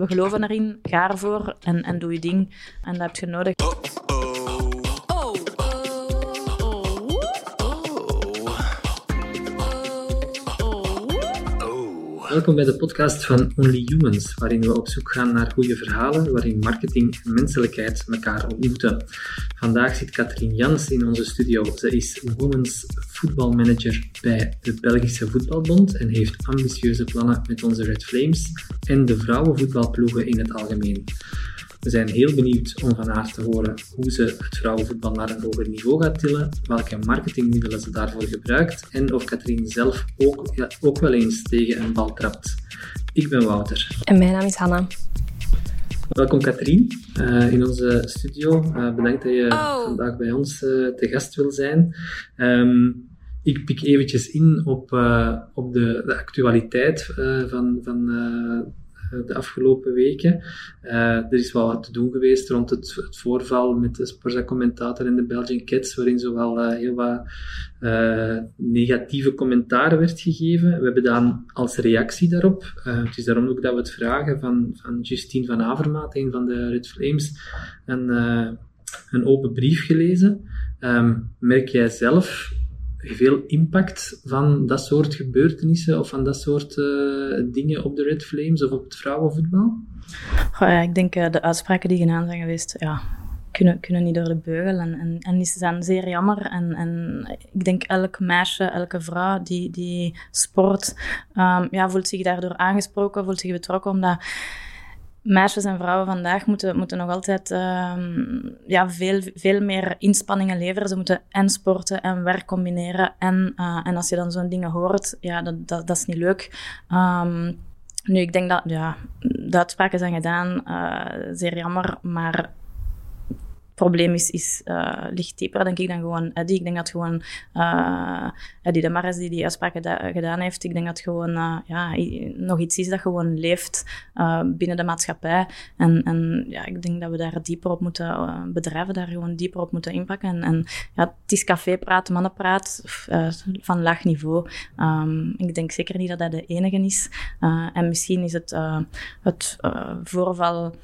we geloven erin, ga ervoor en, en doe je ding. En dat heb je nodig. Welkom bij de podcast van Only Humans, waarin we op zoek gaan naar goede verhalen, waarin marketing en menselijkheid elkaar ontmoeten. Vandaag zit Katrien Jans in onze studio. Ze is Women's voetbalmanager bij de Belgische Voetbalbond en heeft ambitieuze plannen met onze Red Flames en de vrouwenvoetbalploegen in het algemeen. We zijn heel benieuwd om van haar te horen hoe ze het vrouwenvoetbal naar een hoger niveau gaat tillen, welke marketingmiddelen ze daarvoor gebruikt en of Katrien zelf ook, ja, ook wel eens tegen een bal trapt. Ik ben Wouter. En mijn naam is Hanna. Welkom Katrien uh, in onze studio. Uh, bedankt dat je oh. vandaag bij ons uh, te gast wil zijn. Um, ik pik eventjes in op, op de, de actualiteit van, van eh, de afgelopen weken. Uh, er is wel wat te doen geweest rond het, het voorval met de Sporza-commentator en de Belgian Cats, waarin zowel uh, heel wat negatieve commentaren werd gegeven. We hebben dan als reactie daarop, het is daarom ook dat we het vragen van, van Justine van Avermaat, een van de Red Flames, een, een open brief gelezen. Um, merk jij zelf veel impact van dat soort gebeurtenissen of van dat soort uh, dingen op de Red Flames of op het vrouwenvoetbal? Ja, ik denk uh, de uitspraken die gedaan zijn geweest, ja, kunnen, kunnen niet door de beugel en, en, en die zijn zeer jammer. En, en ik denk elk meisje, elke vrouw die, die sport, um, ja, voelt zich daardoor aangesproken, voelt zich betrokken, omdat meisjes en vrouwen vandaag moeten, moeten nog altijd um, ja, veel, veel meer inspanningen leveren. Ze moeten en sporten en werk combineren. En, uh, en als je dan zo'n dingen hoort, ja, dat, dat, is niet leuk. Um, nu, ik denk dat ja, de uitspraken zijn gedaan, uh, zeer jammer, maar probleem is, is uh, ligt dieper, denk ik, dan gewoon Eddie. Ik denk dat gewoon uh, Eddie de Maris, die die uitspraken gedaan heeft, ik denk dat gewoon uh, ja, nog iets is dat gewoon leeft binnen de maatschappij. En, en ja, ik denk dat we daar dieper op moeten, bedrijven daar gewoon dieper op moeten inpakken. En, en ja, het is cafépraat, mannenpraat van laag niveau. Um, ik denk zeker niet dat dat de enige is. en misschien is het, het voorval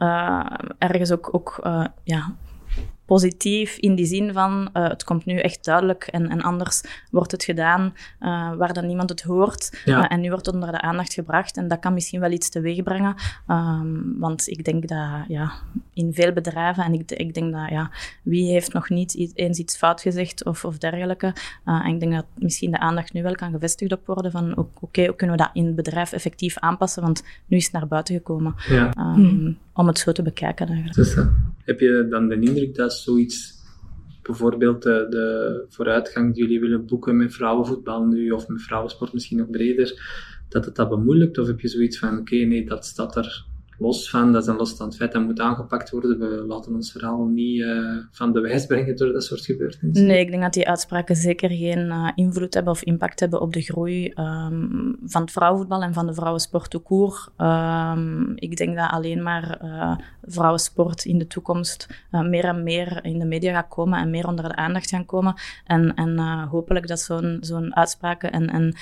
uh, ergens ook, ook uh, ja, positief in die zin van uh, het komt nu echt duidelijk en, en anders wordt het gedaan uh, waar dan niemand het hoort. Ja. Uh, en nu wordt het onder de aandacht gebracht en dat kan misschien wel iets teweeg brengen. Um, want ik denk dat ja, in veel bedrijven, en ik, ik denk dat ja, wie heeft nog niet eens iets fout gezegd of, of dergelijke. en ik denk dat misschien de aandacht nu wel kan gevestigd op worden van oké, okay, hoe kunnen we dat in het bedrijf effectief aanpassen, want nu is het naar buiten gekomen. Ja. Um, om het zo te bekijken eigenlijk. Heb je dan de indruk dat zoiets, bijvoorbeeld de, de vooruitgang die jullie willen boeken met vrouwenvoetbal nu, of met vrouwensport misschien nog breder, dat het dat bemoeilijkt? Of heb je zoiets van, oké, nee, dat staat er los van, dat is een losstand feit, dat moet aangepakt worden. We laten ons verhaal niet uh, van de wijs brengen door dat soort gebeurtenissen. Nee, ik denk dat die uitspraken zeker geen uh, invloed hebben of impact hebben op de groei um, van het vrouwenvoetbal en van de vrouwensport tout court. Um, ik denk dat alleen maar uh, vrouwensport in de toekomst meer en meer in de media gaat komen en meer onder de aandacht gaan komen. En, en hopelijk dat zo'n zo'n uitspraken en, en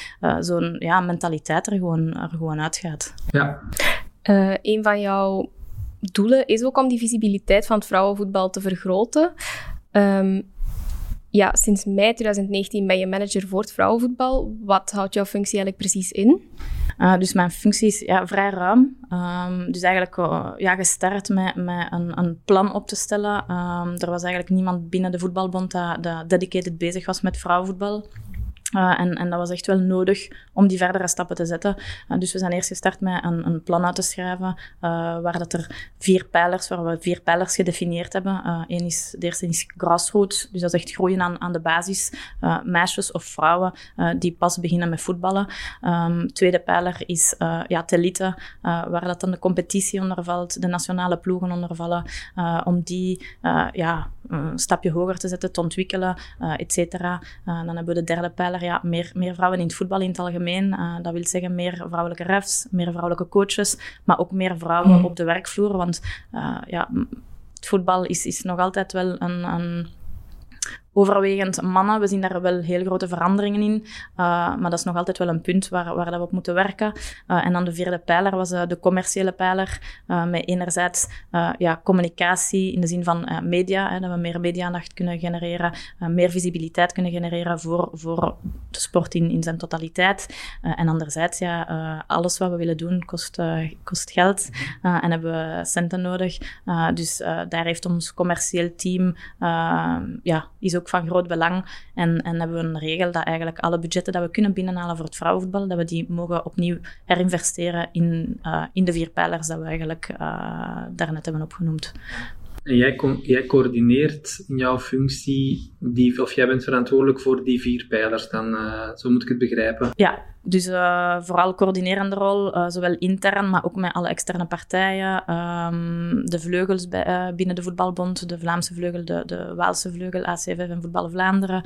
zo'n ja, mentaliteit er gewoon, er gewoon uitgaat. Ja. Uh, een van jouw doelen is ook om die visibiliteit van het vrouwenvoetbal te vergroten. Um, ja, sinds mei 2019 ben je manager voor het vrouwenvoetbal. Wat houdt jouw functie eigenlijk precies in? Uh, dus mijn functie is ja, vrij ruim. Um, dus eigenlijk uh, ja, gestart met, met een, een, plan op te stellen. Um, er was eigenlijk niemand binnen de voetbalbond dat, dat dedicated bezig was met vrouwenvoetbal. Uh, en, en, dat was echt wel nodig om die verdere stappen te zetten. Uh, dus we zijn eerst gestart met een, een plan uit te schrijven, uh, waar dat er vier pijlers, waar we vier pijlers gedefinieerd hebben. Eén is, de eerste is grassroots, dus dat is echt groeien aan, aan de basis. meisjes of vrouwen die pas beginnen met voetballen. Um, tweede pijler is ja, telite, waar dat dan de competitie onder valt, de nationale ploegen onder vallen, om die ja, een stapje hoger te zetten, te ontwikkelen, et cetera. dan hebben we de derde pijler ja, meer, meer vrouwen in het voetbal in het algemeen. Uh, dat wil zeggen meer vrouwelijke refs, meer vrouwelijke coaches, maar ook meer vrouwen mm. op de werkvloer. Want uh, ja, het voetbal is, is nog altijd wel een, een overwegend mannen. We zien daar wel heel grote veranderingen in, maar dat is nog altijd wel een punt waar, waar dat we op moeten werken. en dan de vierde pijler was de commerciële pijler, met enerzijds ja, communicatie in de zin van media, hè, dat we meer media-aandacht kunnen genereren, meer visibiliteit kunnen genereren voor, voor de sport in, in zijn totaliteit. en anderzijds, ja, alles wat we willen doen kost, kost geld en hebben we centen nodig. dus daar heeft ons commercieel team ja, is ook van groot belang. En, en hebben we een regel dat eigenlijk alle budgetten dat we kunnen binnenhalen voor het vrouwenvoetbal, dat we die mogen opnieuw herinvesteren in, uh, in de vier pijlers dat we eigenlijk uh, daarnet hebben opgenoemd. En jij, jij coördineert in jouw functie, die, of jij bent verantwoordelijk voor die vier pijlers, dan, uh, zo moet ik het begrijpen. Ja, dus uh, vooral coördinerende rol, uh, zowel intern, maar ook met alle externe partijen. Um, de vleugels bij, binnen de voetbalbond, de Vlaamse vleugel, de, de Waalse vleugel, ACVF en Voetbal Vlaanderen.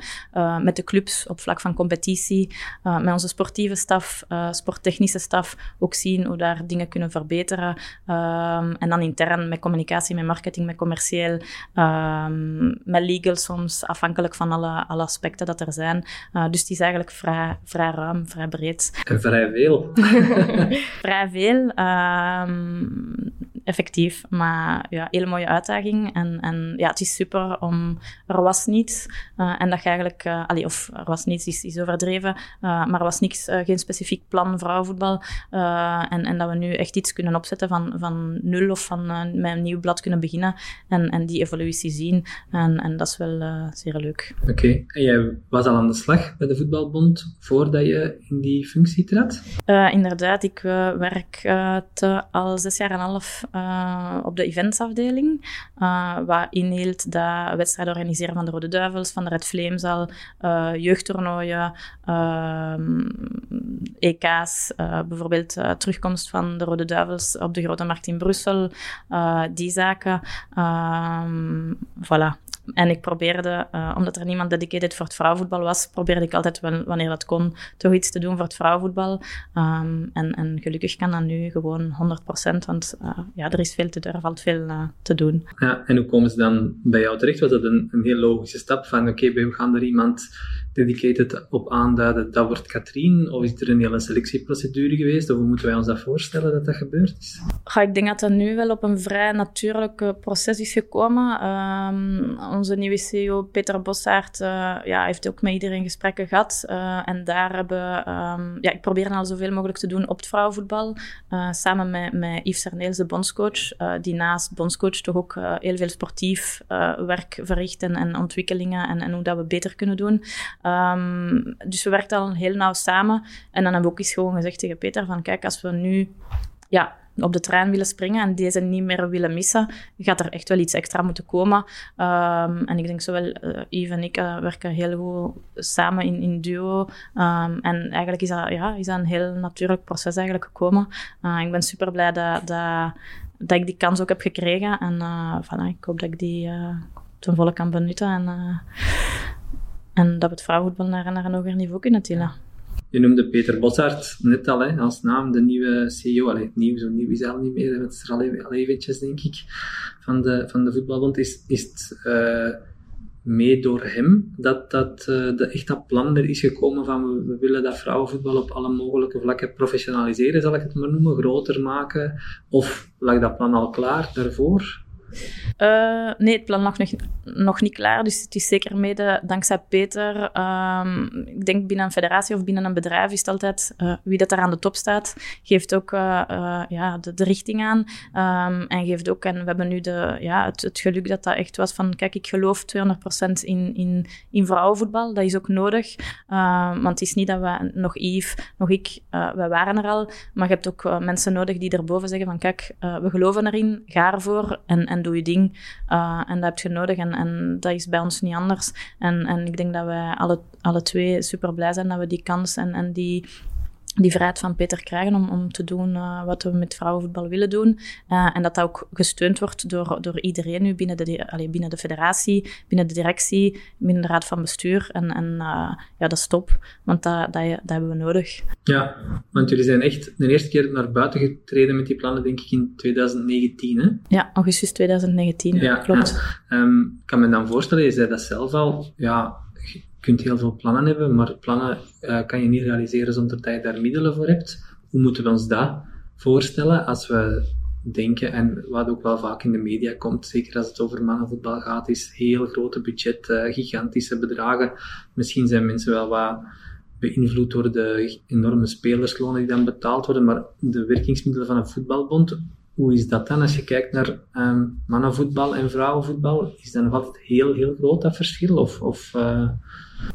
met de clubs op vlak van competitie. met onze sportieve staf, sporttechnische staf, ook zien hoe daar dingen kunnen verbeteren. Um, en dan intern met communicatie, met marketing, met commercieel, um, met legal soms, afhankelijk van alle, alle aspecten dat er zijn. dus het is eigenlijk vrij, vrij ruim, vrij breed. Vrij veel. Vrij veel. Um, effectief. Maar ja, hele mooie uitdaging. En, en ja, het is super om... Er was niets. Uh, en dat je eigenlijk... Uh, allee, of er was niets, is, is overdreven. Uh, maar er was niks, geen specifiek plan vrouwenvoetbal. en, en dat we nu echt iets kunnen opzetten van, van nul of van met een nieuw blad kunnen beginnen. En, en die evolutie zien. En, en dat is wel zeer leuk. Oké. En jij was al aan de slag bij de Voetbalbond voordat je in die functie trad? Inderdaad, ik werk al zes jaar en een half op de eventsafdeling, wat inhield dat wedstrijden organiseren van de Rode Duivels, van de Red Flames al, jeugdtoernooien, ehm, EK's, bijvoorbeeld terugkomst van de Rode Duivels op de Grote Markt in Brussel, die zaken. Ehm, voilà. En ik probeerde, uh, omdat er niemand dedicated voor het vrouwenvoetbal was, probeerde ik altijd wanneer dat kon, toch iets te doen voor het vrouwenvoetbal. Um, en, en gelukkig kan dat nu gewoon 100%, want uh, ja, er is veel te er valt veel uh, te doen. Ja, en hoe komen ze dan bij jou terecht? Was dat een, een heel logische stap van, oké, we gaan er iemand dedicated op aanduiden, dat wordt Katrien? Of is er een hele selectieprocedure geweest? Of hoe moeten wij ons dat voorstellen dat dat gebeurd is? Ik denk dat dat nu wel op een vrij natuurlijk proces is gekomen. Um, onze nieuwe CEO, Peter Bossaert, uh, ja, heeft ook met iedereen gesprekken gehad. Uh, en daar hebben um, ja, ik probeer al zoveel mogelijk te doen op het vrouwenvoetbal. Uh, samen met, met Yves Serneels, de bondscoach, die naast bondscoach toch ook heel veel sportief werk verricht en, en ontwikkelingen en, en, hoe dat we beter kunnen doen. Um, dus we werken al heel nauw samen. En dan hebben we ook eens gewoon gezegd tegen Peter van kijk, als we nu ja, op de trein willen springen en deze niet meer willen missen, gaat er echt wel iets extra moeten komen. Um, en ik denk zowel uh, Yves en ik uh, werken heel goed samen in, in duo. Um, en eigenlijk is dat, ja, is dat een heel natuurlijk proces eigenlijk gekomen. Uh, ik ben super blij dat, dat, dat ik die kans ook heb gekregen. En voilà, ik hoop dat ik die ten volle kan benutten. En, en dat we het vrouwenvoetbal naar, naar een hoger niveau kunnen tillen. Je noemde Peter Bossart net al hè, als naam, de nieuwe CEO. Allee, nieuw, zo nieuw is al niet meer, het is er al, al eventjes, denk ik, van de, van de voetbalbond. Is, is het uh, mee door hem dat, dat uh, de, echt dat plan er is gekomen van we, we, willen dat vrouwenvoetbal op alle mogelijke vlakken professionaliseren, zal ik het maar noemen, groter maken? Of lag dat plan al klaar daarvoor? Uh, nee, het plan lag nog, nog niet klaar. Dus het is zeker mede dankzij Peter. Um, ik denk binnen een federatie of binnen een bedrijf is het altijd uh, wie dat daar aan de top staat, geeft ook uh, ja, de, richting aan. Um, en geeft ook, en we hebben nu de, ja, het, geluk dat dat echt was van, kijk, ik geloof 200% in, in, in vrouwenvoetbal. Dat is ook nodig. want het is niet dat we, nog Yves, nog ik, wij waren er al. Maar je hebt ook mensen nodig die erboven zeggen van, kijk, we geloven erin, ga ervoor en doe je ding. Uh, en dat heb je nodig en, en dat is bij ons niet anders. En, en ik denk dat wij alle, alle twee super blij zijn dat we die kans en, en die die vrijheid van Peter krijgen om, om te doen uh, wat we met vrouwenvoetbal willen doen. Uh, en dat dat ook gesteund wordt door, door iedereen nu binnen de, allee, binnen de federatie, binnen de directie, binnen de raad van bestuur. En, en uh, ja, dat is top, want dat, dat, dat hebben we nodig. Ja, want jullie zijn echt de eerste keer naar buiten getreden met die plannen, denk ik, in 2019, hè? Ja, augustus 2019, ja, klopt. Ja. Um, ik kan me dan voorstellen, je zei dat zelf al, ja, kunt heel veel plannen hebben, maar plannen uh, kan je niet realiseren zonder dat je daar middelen voor hebt. Hoe moeten we ons dat voorstellen als we denken, en wat ook wel vaak in de media komt, zeker als het over mannenvoetbal gaat, is heel grote budget, uh, gigantische bedragen. Misschien zijn mensen wel wat beïnvloed door de enorme spelerslonen die dan betaald worden, maar de werkingsmiddelen van een voetbalbond, hoe is dat dan als je kijkt naar um, mannenvoetbal en vrouwenvoetbal? Is dat nog altijd heel, heel groot dat verschil? Of, of uh,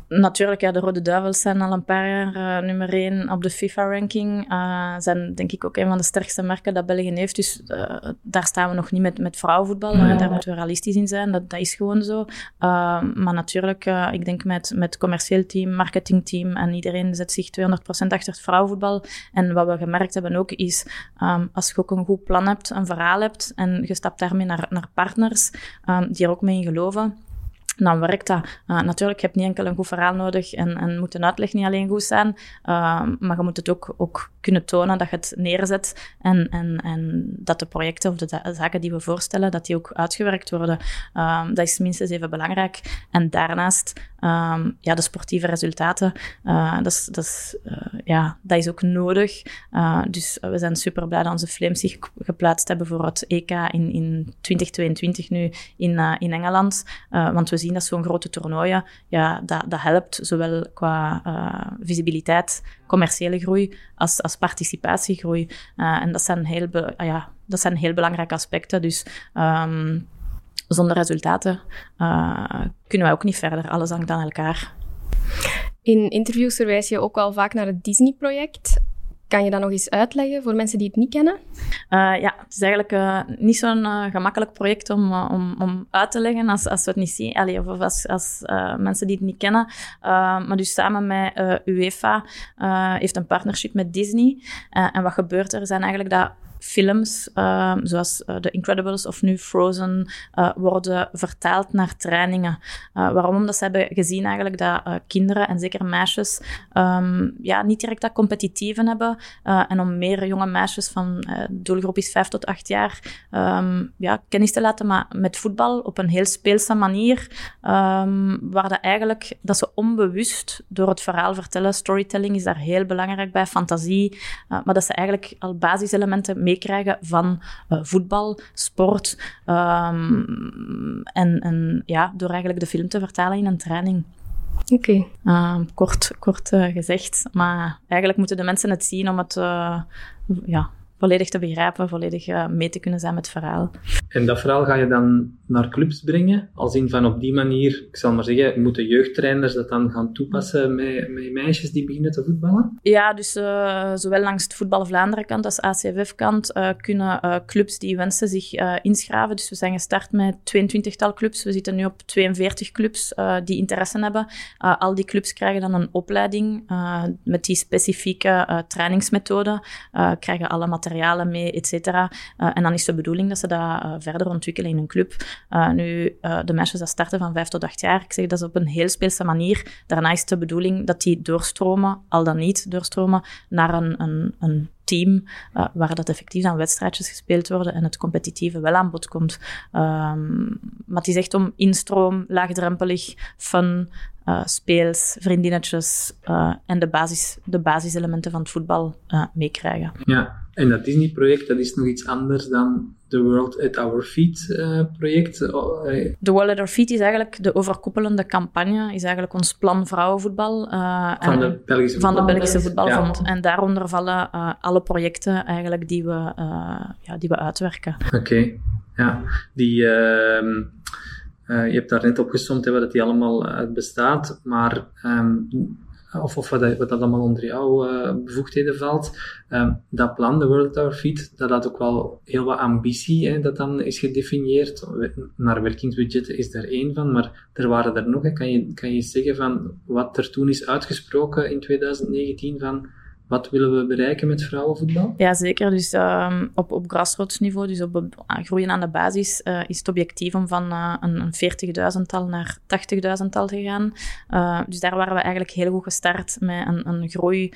Natuurlijk, ja, de Rode Duivels zijn al een paar jaar uh, nummer 1 op de FIFA-ranking. Uh, zijn denk ik ook een van de sterkste merken dat België heeft. Dus uh, daar staan we nog niet met, met vrouwenvoetbal. Ja. Daar moeten we realistisch in zijn. Dat, dat is gewoon zo. maar natuurlijk, ik denk met, met het commercieel team, marketingteam en iedereen zet zich 200% achter het vrouwenvoetbal. En wat we gemerkt hebben ook is, um, als je ook een goed plan hebt, een verhaal hebt en je stapt daarmee naar, naar partners um, die er ook mee in geloven dan werkt dat. Uh, natuurlijk, je niet enkel een goed verhaal nodig en, en moet een uitleg niet alleen goed zijn, uh, maar je moet het ook, ook kunnen tonen dat je het neerzet en, en, en dat de projecten of de zaken die we voorstellen, dat die ook uitgewerkt worden. Uh, dat is minstens even belangrijk. En daarnaast, um, ja, de sportieve resultaten, uh, dat, is, dat, is, uh, ja, dat is ook nodig. Dus we zijn super blij dat onze Flames zich geplaatst hebben voor het EK in, in 2022 nu in, in Engeland. want we zien dat zo'n grote toernooien, ja, dat, dat helpt zowel qua uh, visibiliteit, commerciële groei, als, als participatiegroei. Uh, en dat zijn, heel uh, ja, dat zijn heel belangrijke aspecten. Dus um, zonder resultaten kunnen wij ook niet verder. Alles hangt aan elkaar. In interviews verwijs je ook wel vaak naar het Disney-project. Kan je dat nog eens uitleggen voor mensen die het niet kennen? Uh, ja, het is eigenlijk uh, niet zo'n uh, gemakkelijk project om, om, om uit te leggen als, als we het niet zien. Allee, of als, als mensen die het niet kennen. maar dus samen met UEFA heeft een partnership met Disney. en wat gebeurt er? zijn eigenlijk dat films, uh, zoals uh, The Incredibles of nu Frozen, uh, worden vertaald naar trainingen. Uh, waarom? Omdat ze hebben gezien eigenlijk dat kinderen, en zeker meisjes, um, ja, niet direct dat competitieve hebben. en om meer jonge meisjes van, doelgroep is 5 tot 8 jaar, um, ja, kennis te laten maar met voetbal op een heel speelse manier, um, waar dat eigenlijk, dat ze onbewust door het verhaal vertellen, storytelling is daar heel belangrijk bij, fantasie, maar dat ze eigenlijk al basiselementen meekrijgen van uh, voetbal, sport. Um, en, en ja, door eigenlijk de film te vertalen in een training. Oké. Okay. Uh, kort kort uh, gezegd. Maar eigenlijk moeten de mensen het zien om het uh, ja, volledig te begrijpen, volledig uh, mee te kunnen zijn met het verhaal. En dat verhaal ga je dan naar clubs brengen? Als in van op die manier, ik zal maar zeggen, moeten jeugdtrainers dat dan gaan toepassen met, met meisjes die beginnen te voetballen? Ja, dus uh, zowel langs het Voetbal Vlaanderen kant als ACFF-kant uh, kunnen clubs die wensen zich inschrijven. Dus we zijn gestart met 22-tal clubs. We zitten nu op 42 clubs die interesse hebben. al die clubs krijgen dan een opleiding met die specifieke trainingsmethode. krijgen alle materialen materialen mee, et. Uh, en dan is de bedoeling dat ze dat uh, verder ontwikkelen in een club. Uh, nu, de meisjes dat starten van vijf tot acht jaar, ik zeg dat is op een heel speelse manier. Daarna is de bedoeling dat die doorstromen, al dan niet doorstromen, naar een, een, een team waar dat effectief dan wedstrijdjes gespeeld worden en het competitieve wel aan bod komt. Um, maar het is echt om instroom, laagdrempelig, fun, speels, vriendinnetjes en de, basis, de basiselementen van het voetbal meekrijgen. Ja, en dat Disney-project, dat is nog iets anders dan de World at Our Feet uh, project. De World at Our Feet is eigenlijk de overkoepelende campagne, is eigenlijk ons plan vrouwenvoetbal. Uh, van, de Belgische van de Belgische. Ja. En daaronder vallen uh, alle projecten eigenlijk die we, ja, die we uitwerken. Oké, okay. ja. Die... Ehm, je hebt daar net opgesomd hè, wat die allemaal uit bestaat, maar um, of, of wat, dat, wat dat allemaal onder jouw uh, bevoegdheden valt. Um, dat plan, de World Tower Feed, dat had ook wel heel wat ambitie, hè, dat dan is gedefinieerd. Naar werkingsbudgetten is daar één van, maar er waren er nog. Hè. Kan, je, kan je zeggen van wat er toen is uitgesproken in 2019 van Wat willen we bereiken met vrouwenvoetbal? Ja, zeker. Dus um, op, op grassroots niveau, dus op, op groeien aan de basis, uh, is het objectief om van uh, een, een 40.000-tal naar 80.000-tal te gaan. Uh, dus daar waren we eigenlijk heel goed gestart met een, een groei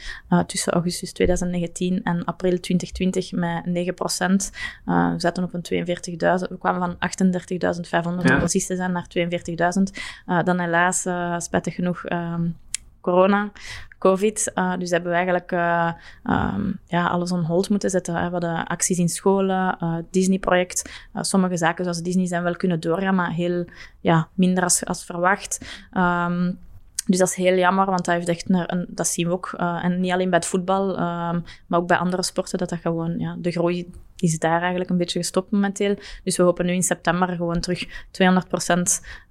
tussen augustus 2019 en april 2020 met 9 procent. we zaten op een 42.000, we kwamen van 38.500 ja. precies te zijn naar 42.000. dan helaas, spijtig genoeg, um, corona, COVID. Uh, dus hebben we eigenlijk uh, um, ja, alles on hold moeten zetten. We hadden acties in scholen, uh, Disney-project. sommige zaken zoals Disney zijn wel kunnen doorgaan, maar heel ja, minder als, als verwacht. Um, dus dat is heel jammer, want dat, heeft echt een, dat zien we ook. Uh, en niet alleen bij het voetbal, um, maar ook bij andere sporten, dat dat gewoon, ja, de groei is daar eigenlijk een beetje gestopt momenteel. Dus we hopen nu in september gewoon terug 200%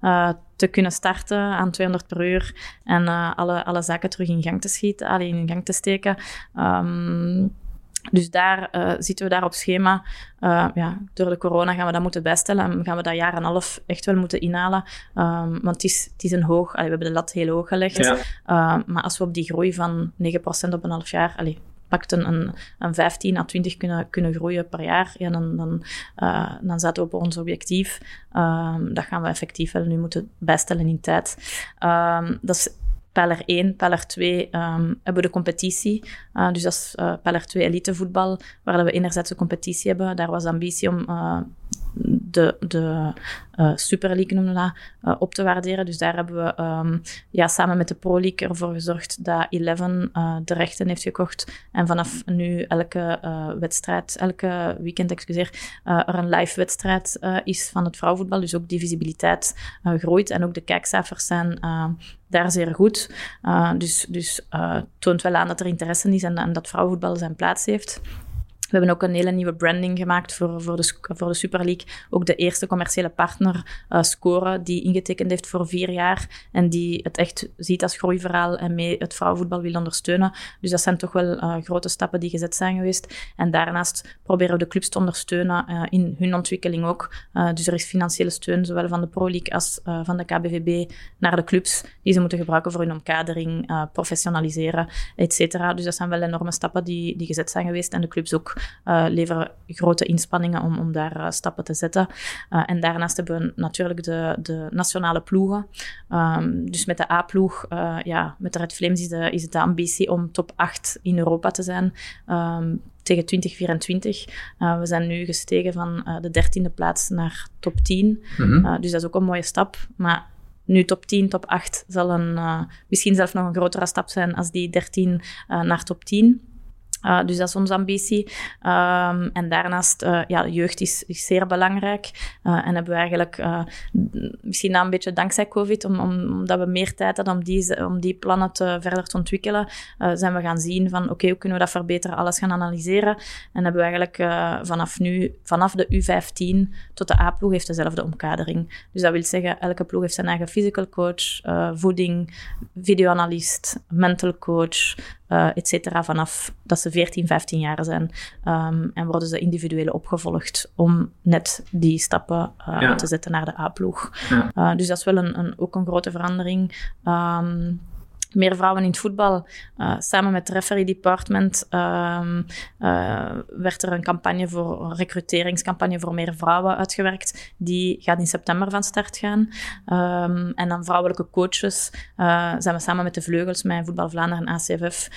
uh, te kunnen starten aan 200 per uur en uh, alle, alle zaken terug in gang te schieten, alleen in gang te steken. Um, dus daar uh, zitten we daar op schema. Uh, ja, door de corona gaan we dat moeten bijstellen en gaan we dat jaar en half echt wel moeten inhalen. Um, want het is, het is een hoog, allee, we hebben de lat heel hoog gelegd. Ja. Uh, maar als we op die groei van 9% op een half jaar, allee, pakt een, een, een 15 à 20 kunnen, kunnen groeien per jaar, ja, dan, dan, uh, dan zaten we op ons objectief. Um, dat gaan we effectief wel nu moeten bijstellen in tijd. Um, dat is Peller 1, Peller 2 um, hebben we de competitie. Uh, dus dat is uh, Peller 2 elitevoetbal, waar we enerzijds een competitie hebben. Daar was de ambitie om uh, de, de uh, Super League noemen dat, uh, op te waarderen. Dus daar hebben we um, ja, samen met de Pro League ervoor gezorgd dat Eleven uh, de rechten heeft gekocht. En vanaf nu elke wedstrijd, elke weekend, excuseer, er een live wedstrijd is van het vrouwenvoetbal. Dus ook die visibiliteit groeit en ook de kijkcijfers zijn daar zeer goed. dus dus toont wel aan dat er interesse is en, en dat vrouwenvoetbal zijn plaats heeft. We hebben ook een hele nieuwe branding gemaakt voor, voor, de, voor de Super League. Ook de eerste commerciële partner, uh, Score, die ingetekend heeft voor vier jaar en die het echt ziet als groeiverhaal en mee het vrouwenvoetbal wil ondersteunen. Dus dat zijn toch wel uh, grote stappen die gezet zijn geweest. En daarnaast proberen we de clubs te ondersteunen uh, in hun ontwikkeling ook. dus er is financiële steun, zowel van de Pro League als van de KBVB, naar de clubs, die ze moeten gebruiken voor hun omkadering, professionaliseren, et cetera. Dus dat zijn wel enorme stappen die, die gezet zijn geweest en de clubs ook uh, leveren grote inspanningen om, om daar uh, stappen te zetten. Uh, en daarnaast hebben we natuurlijk de, de nationale ploegen. Um, dus met de A-ploeg, ja, met de Red Flames is, de, is het de ambitie om top 8 in Europa te zijn. Um, tegen 2024. Uh, we zijn nu gestegen van uh, de dertiende plaats naar top 10. Mm -hmm. uh, dus dat is ook een mooie stap. Maar nu top 10, top 8 zal een, misschien zelfs nog een grotere stap zijn als die 13 naar top 10. Uh, dus dat is onze ambitie. Um, en daarnaast, uh, ja, jeugd is, zeer belangrijk. Uh, en hebben we eigenlijk, misschien na een beetje dankzij COVID, om, om, omdat we meer tijd hadden om die, om die plannen te, verder te ontwikkelen, zijn we gaan zien van, oké, hoe kunnen we dat verbeteren, alles gaan analyseren. En hebben we eigenlijk vanaf nu, vanaf de U15 tot de A-ploeg heeft dezelfde omkadering. Dus dat wil zeggen, elke ploeg heeft zijn eigen physical coach, voeding, videoanalist, mental coach, uh, et cetera, vanaf dat ze 14, 15 jaar zijn. Um, en worden ze individueel opgevolgd om net die stappen uh, ja. te zetten naar de A-ploeg. Ja. Uh, dus dat is wel een, een, ook een grote verandering. Um, meer vrouwen in het voetbal. Uh, samen met het referee department um, uh, werd er een campagne voor, een recruteringscampagne voor meer vrouwen uitgewerkt. Die gaat in september van start gaan. Um, en dan vrouwelijke coaches uh, zijn we samen met de vleugels, met Voetbal Vlaanderen en ACFF.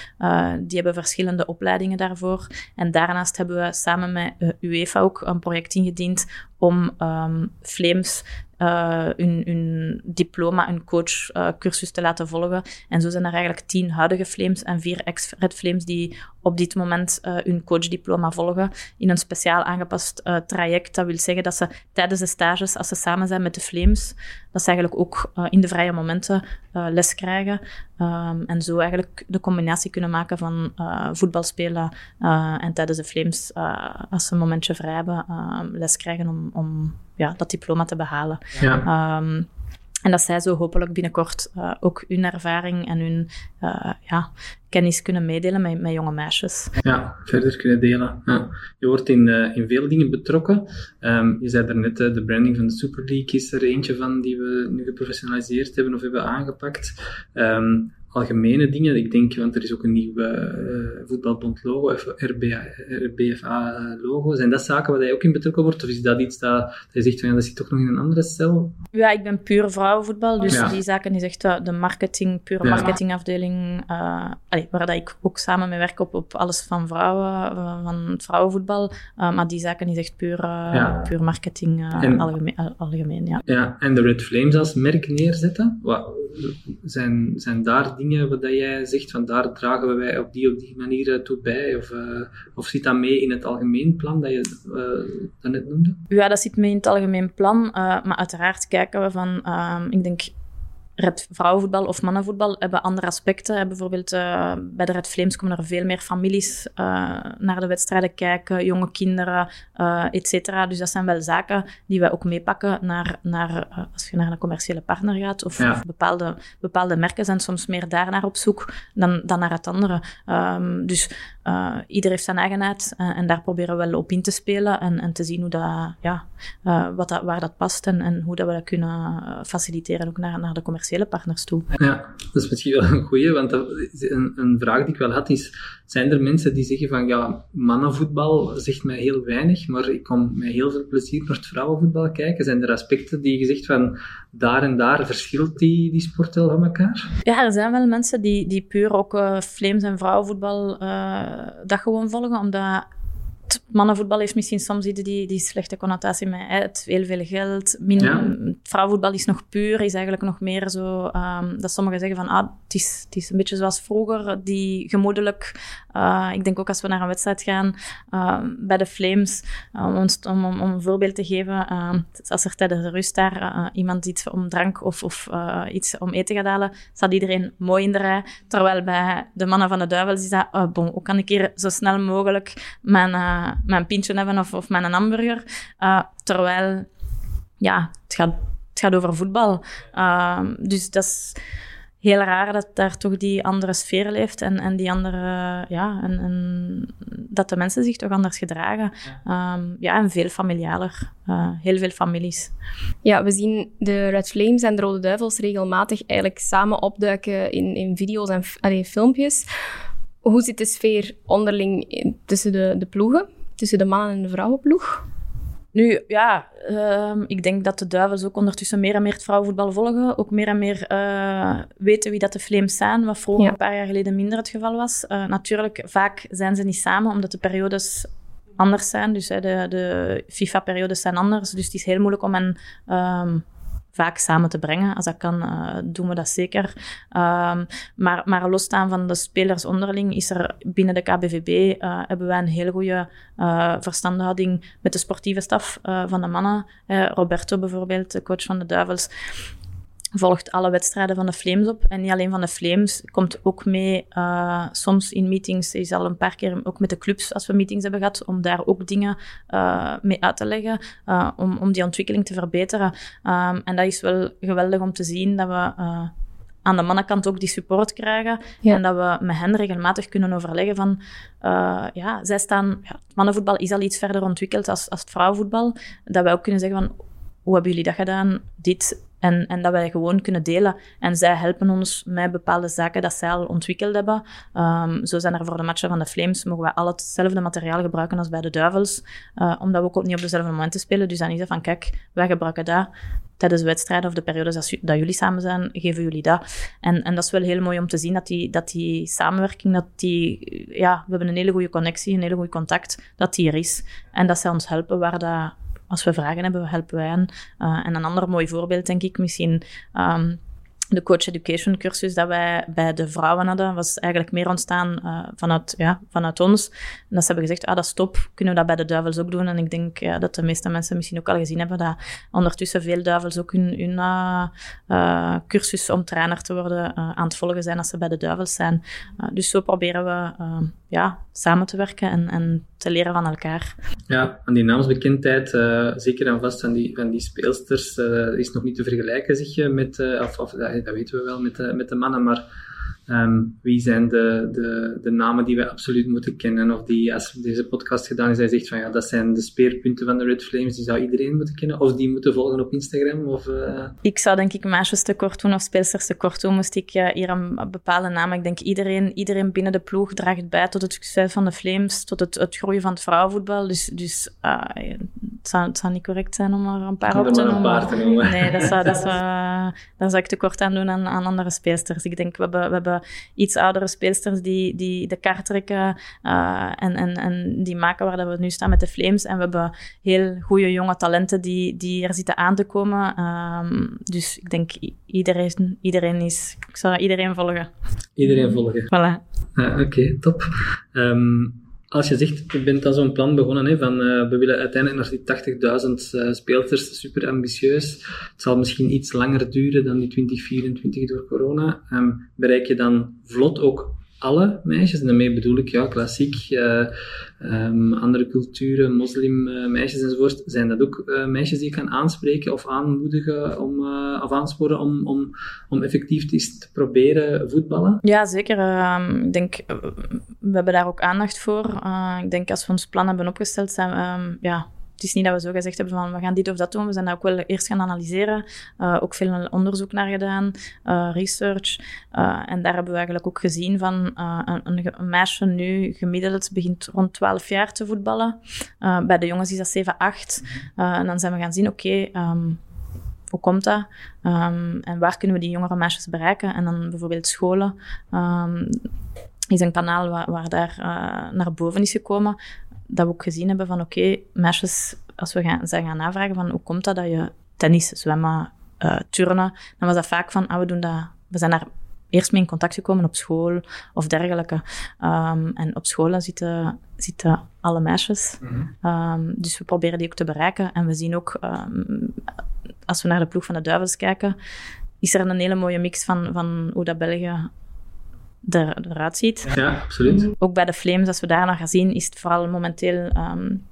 die hebben verschillende opleidingen daarvoor. En daarnaast hebben we samen met UEFA ook een project ingediend om um, Flames uh, hun, diploma, hun coachcursus uh, te laten volgen. En zo zijn er eigenlijk tien huidige Flames en vier ex-Red Flames die op dit moment uh, hun coachdiploma volgen in een speciaal aangepast uh, traject. Dat wil zeggen dat ze tijdens de stages, als ze samen zijn met de Flames, dat ze eigenlijk ook uh, in de vrije momenten les krijgen. Um, en zo eigenlijk de combinatie kunnen maken van voetbal spelen en tijdens de Flames, als ze een momentje vrij hebben, les krijgen om, om ja, dat diploma te behalen. Ja. Um, en dat zij zo hopelijk binnenkort uh, ook hun ervaring en hun uh, ja, kennis kunnen meedelen met, met jonge meisjes. Ja, verder kunnen delen. Ja. Je wordt in, uh, in veel dingen betrokken. Um, je zei daarnet, de branding van de Super League is er eentje van die we nu geprofessionaliseerd hebben of hebben aangepakt. Um, algemene dingen. Ik denk, want er is ook een nieuw uh, voetbalbond logo, RBFA logo. Zijn dat zaken waar je ook in betrokken wordt? Of is dat iets dat, dat je zegt van ja, dat zit toch nog in een andere cel? Ja, ik ben puur vrouwenvoetbal, dus die zaken is echt de marketing, pure marketingafdeling, uh, waar dat ik ook samen mee werk op, op alles van vrouwen, van vrouwenvoetbal. maar die zaken is echt puur, puur marketing algemeen, algemeen. ja. ja, en de Red Flames als merk neerzetten, wat, zijn, zijn daar dingen wat jij zegt van daar dragen wij op die op die manier toe bij? Of, uh, of zit dat mee in het algemeen plan dat je uh, dat net noemde? Ja, dat zit mee in het algemeen plan. Maar uiteraard kijken we van, ehm, ik denk Red vrouwenvoetbal of mannenvoetbal hebben andere aspecten. Bijvoorbeeld uh, bij de Red Flames komen er veel meer families uh, naar de wedstrijden kijken, jonge kinderen, uh, et cetera. Dus dat zijn wel zaken die wij ook meepakken naar, naar als je naar een commerciële partner gaat. Of, of, bepaalde, bepaalde merken zijn soms meer daarnaar op zoek dan, dan naar het andere. Um, dus ieder heeft zijn eigenheid uh, en daar proberen we wel op in te spelen en, en te zien hoe dat, ja, wat dat, waar dat past en, en hoe dat we dat kunnen faciliteren ook naar, naar de commerciële partners toe. Ja, dat is misschien wel een goeie, want een, een vraag die ik wel had is, zijn er mensen die zeggen van ja, mannenvoetbal zegt mij heel weinig, maar ik kom met heel veel plezier naar het vrouwenvoetbal kijken? Zijn er aspecten die je zegt van daar en daar verschilt die, die sport wel van elkaar? Ja, er zijn wel mensen die, die puur ook Flames en vrouwenvoetbal dat gewoon volgen, omdat mannenvoetbal heeft misschien soms die, die slechte connotatie met het heel veel geld. Min, Vrouwenvoetbal is nog puur, is eigenlijk nog meer zo um, dat sommigen zeggen van ah, het, is, het is een beetje zoals vroeger, die gemoedelijk. Uh, ik denk ook als we naar een wedstrijd gaan uh, bij de Flames, uh, om, om, om, een voorbeeld te geven, als er tijdens de rust daar iemand iets om drank of, of iets om eten gaat halen, staat iedereen mooi in de rij. Terwijl bij de mannen van de duivels is dat, bon, hoe kan ik hier zo snel mogelijk mijn mijn pintje hebben of, of mijn hamburger. Terwijl, ja, het gaat, het gaat over voetbal. Dus dat is heel raar dat daar toch die andere sfeer leeft en, en die andere, ja, en, en dat de mensen zich toch anders gedragen. Ja, um, ja en veel familialer. Uh, heel veel families. Ja, we zien de Red Flames en de Rode Duivels regelmatig eigenlijk samen opduiken in, in video's en allee, filmpjes. Hoe zit de sfeer onderling tussen de, de ploegen? tussen de mannen- en de vrouwenploeg? Nu, ja, uh, ik denk dat de Duivels ook ondertussen meer en meer het vrouwenvoetbal volgen. Ook meer en meer uh, weten wie dat de Flames zijn, wat vroeger een paar jaar geleden minder het geval was. Uh, natuurlijk, vaak zijn ze niet samen, omdat de periodes anders zijn. Dus de, de FIFA-periodes zijn anders. Dus het is heel moeilijk om hen... Uh, vaak samen te brengen. Als dat kan, uh, doen we dat zeker. Um, maar, maar losstaan van de spelers onderling is er binnen de KBVB uh, hebben wij een hele goede uh, verstandhouding met de sportieve staf van de mannen. Roberto bijvoorbeeld, de coach van de Duivels volgt alle wedstrijden van de Flames op. En niet alleen van de Flames, komt ook mee uh, soms in meetings, is al een paar keer ook met de clubs als we meetings hebben gehad, om daar ook dingen uh, mee uit te leggen, uh, om, om die ontwikkeling te verbeteren. Um, en dat is wel geweldig om te zien dat we aan de mannenkant ook die support krijgen. Ja. En dat we met hen regelmatig kunnen overleggen van, ja, zij staan, ja, mannenvoetbal is al iets verder ontwikkeld als, als het vrouwenvoetbal. Dat wij ook kunnen zeggen van, hoe hebben jullie dat gedaan? Dit en, en dat wij gewoon kunnen delen. En zij helpen ons met bepaalde zaken dat zij al ontwikkeld hebben. Um, zo zijn er voor de matchen van de Flames, mogen wij al hetzelfde materiaal gebruiken als bij de Duivels. Uh, omdat we ook niet op dezelfde momenten spelen. Dus dan is het van, kijk, wij gebruiken dat. Tijdens de wedstrijden of de periodes dat, jullie samen zijn, geven jullie dat. En, en dat is wel heel mooi om te zien dat die, dat die samenwerking, dat die, ja, we hebben een hele goede connectie, een hele goede contact, dat die er is. En dat zij ons helpen waar dat als we vragen hebben, helpen wij aan. Uh, en een ander mooi voorbeeld, denk ik, misschien um, de coach education cursus dat wij bij de vrouwen hadden, was eigenlijk meer ontstaan uh, vanuit, ja, vanuit ons. En dat ze hebben gezegd, ah, dat stop, kunnen we dat bij de duivels ook doen? En ik denk ja, dat de meeste mensen misschien ook al gezien hebben dat ondertussen veel duivels ook hun, hun uh, uh, cursus om trainer te worden aan het volgen zijn als ze bij de duivels zijn. dus zo proberen we ja, samen te werken en, en te leren van elkaar. Ja, aan die naamsbekendheid, zeker en vast van die, van die speelsters, is nog niet te vergelijken, zeg je, met, of, of dat weten we wel met de, met de mannen, maar Ehm, wie zijn de, de, de namen die wij absoluut moeten kennen? Of die, als deze podcast gedaan is, hij zegt van ja, dat zijn de speerpunten van de Red Flames, die zou iedereen moeten kennen. Of die moeten volgen op Instagram. Of, uh... Ik zou denk ik meisjes tekort doen of speelsters tekort doen, moest ik uh, hier een bepaalde naam. Ik denk iedereen, iedereen binnen de ploeg draagt bij tot het succes van de Flames, tot het, het groeien van het vrouwenvoetbal. Dus, dus uh, het, zou, het zou niet correct zijn om er een paar op te noemen. Nee, dat zou, dat zou, daar zou ik tekort aan doen aan, aan andere speelsters. Ik denk, we hebben, we hebben iets oudere speelsters die, die de kaart trekken uh, en, en, en die maken waar we nu staan met de Flames. En we hebben heel goede jonge talenten die, die er zitten aan te komen. Um, dus ik denk, iedereen, iedereen is... Ik zou iedereen volgen. Iedereen volgen. Voilà. Uh, Oké, okay, top. Um, als je zegt, je bent aan zo'n plan begonnen, hè, van uh, we willen uiteindelijk naar die 80.000 uh, speelsters, super ambitieus. Het zal misschien iets langer duren dan die 2024 door corona. Um, bereik je dan vlot ook alle meisjes. En daarmee bedoel ik, ja, klassiek, uh, um, andere culturen, moslimmeisjes uh, enzovoort. Zijn dat ook uh, meisjes die je kan aanspreken of aanmoedigen om, of aansporen om, om, om effectief te proberen voetballen? Ja, zeker. Um, ik denk, we hebben daar ook aandacht voor. ik denk, als we ons plan hebben opgesteld, zijn um, ja, het is niet dat we zo gezegd hebben van we gaan dit of dat doen. We zijn dat ook wel eerst gaan analyseren. Uh, ook veel onderzoek naar gedaan, uh, research. Uh, en daar hebben we eigenlijk ook gezien van een, een, meisje nu gemiddeld begint rond 12 jaar te voetballen. bij de jongens is dat 7, 8. en dan zijn we gaan zien, oké, um, hoe komt dat? Um, en waar kunnen we die jongere meisjes bereiken? En dan bijvoorbeeld scholen. Um, is een kanaal waar daar naar boven is gekomen dat we ook gezien hebben van oké, okay, meisjes, als we gaan, zijn gaan navragen van hoe komt dat dat je tennis, zwemmen, uh, turnen, dan was dat vaak van, ah, we doen dat, we zijn daar eerst mee in contact gekomen op school of dergelijke. Um, en op scholen zitten, zitten alle meisjes. Mm -hmm. um, dus we proberen die ook te bereiken. En we zien ook, um, als we naar de ploeg van de Duivels kijken, is er een hele mooie mix van, van hoe dat België er, eruit ziet. Ja, absoluut. Ook bij de Flames, als we daar naar gaan zien, is het vooral momenteel um,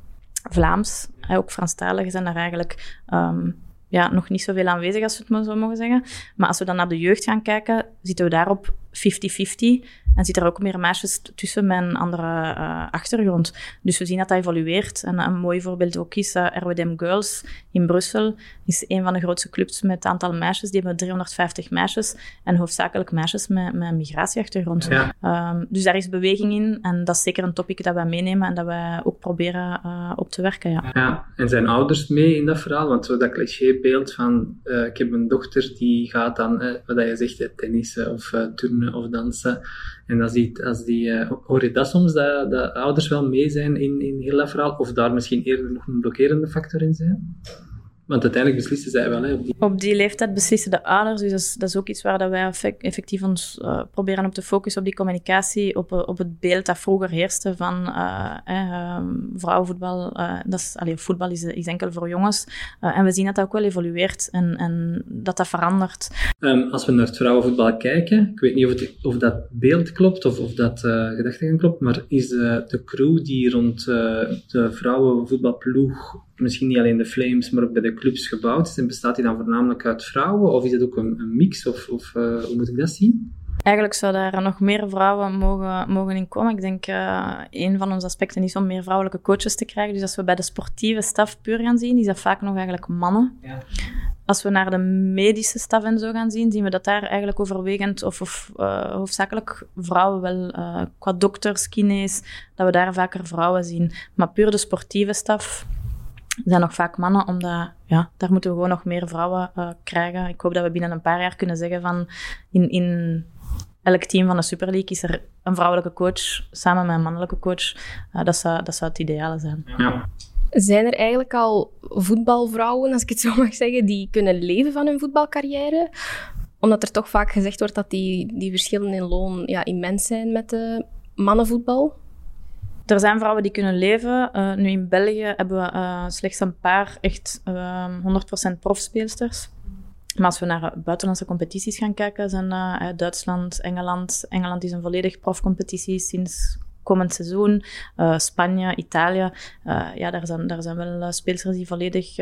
Vlaams. Ook Franstaligen zijn daar eigenlijk um, ja, nog niet zoveel aanwezig, als we het maar zo mogen zeggen. Maar als we dan naar de jeugd gaan kijken, zitten we daar op 50-50. En zitten er ook meer meisjes tussen met een andere uh, achtergrond. Dus we zien dat dat evolueert. En een mooi voorbeeld ook is uh, RWDM Girls in Brussel. is een van de grootste clubs met het aantal meisjes. Die hebben 350 meisjes. En hoofdzakelijk meisjes met, met een migratieachtergrond. Ja. Um, dus daar is beweging in. En dat is zeker een topic dat wij meenemen en dat wij ook proberen uh, op te werken. Ja. ja, en zijn ouders mee in dat verhaal? Want zo dat clichébeeld van ik heb een dochter die gaat dan, wat je zegt, tennissen of turnen of dansen. En als die, als die uh, hoor je dat soms, dat, dat ouders wel mee zijn in, in heel dat verhaal, of daar misschien eerder nog een blokkerende factor in zijn? Want uiteindelijk beslissen zij wel. Hè, op, die... op die leeftijd beslissen de ouders. Dus dat is, dat is ook iets waar dat wij effectief ons uh, proberen op te focussen, op die communicatie, op, eh, op het beeld dat vroeger heerste van uh, eh, vrouwenvoetbal. dat is, allee, voetbal is, is enkel voor jongens. en we zien dat dat ook wel evolueert en, en dat dat verandert. Um, als we naar het vrouwenvoetbal kijken, ik weet niet of, het, of dat beeld klopt of, of dat gedachtegang klopt, maar is de, de crew die rond de vrouwenvoetbalploeg misschien niet alleen de Flames, maar ook bij de clubs gebouwd is? En bestaat die dan voornamelijk uit vrouwen? Of is het ook een, een mix? Of, of uh, hoe moet ik dat zien? Eigenlijk zou daar nog meer vrouwen mogen, mogen in komen. Ik denk, uh, een van onze aspecten is om meer vrouwelijke coaches te krijgen. Dus als we bij de sportieve staf puur gaan zien, is dat vaak nog eigenlijk mannen. Ja. Als we naar de medische staf en zo gaan zien, zien we dat daar eigenlijk overwegend of, of uh, hoofdzakelijk vrouwen wel, uh, qua dokters, kines, dat we daar vaker vrouwen zien. Maar puur de sportieve staf, zijn nog vaak mannen, omdat ja, daar moeten we gewoon nog meer vrouwen uh, krijgen. Ik hoop dat we binnen een paar jaar kunnen zeggen van in, in elk team van de Super League is er een vrouwelijke coach samen met een mannelijke coach. Uh, dat, zou, dat zou het ideale zijn. Ja. Zijn er eigenlijk al voetbalvrouwen, als ik het zo mag zeggen, die kunnen leven van hun voetbalcarrière? Omdat er toch vaak gezegd wordt dat die, die verschillen in loon ja, immens zijn met de mannenvoetbal. Er zijn vrouwen die kunnen leven. Uh, nu in België hebben we uh, slechts een paar echt uh, ehm, 100% profspeelsters. Maar als we naar buitenlandse competities gaan kijken, zijn Duitsland, Engeland. Engeland is een volledig profcompetitie sinds komend seizoen. Spanje, Italië. ja, daar zijn, daar zijn wel speelsters die volledig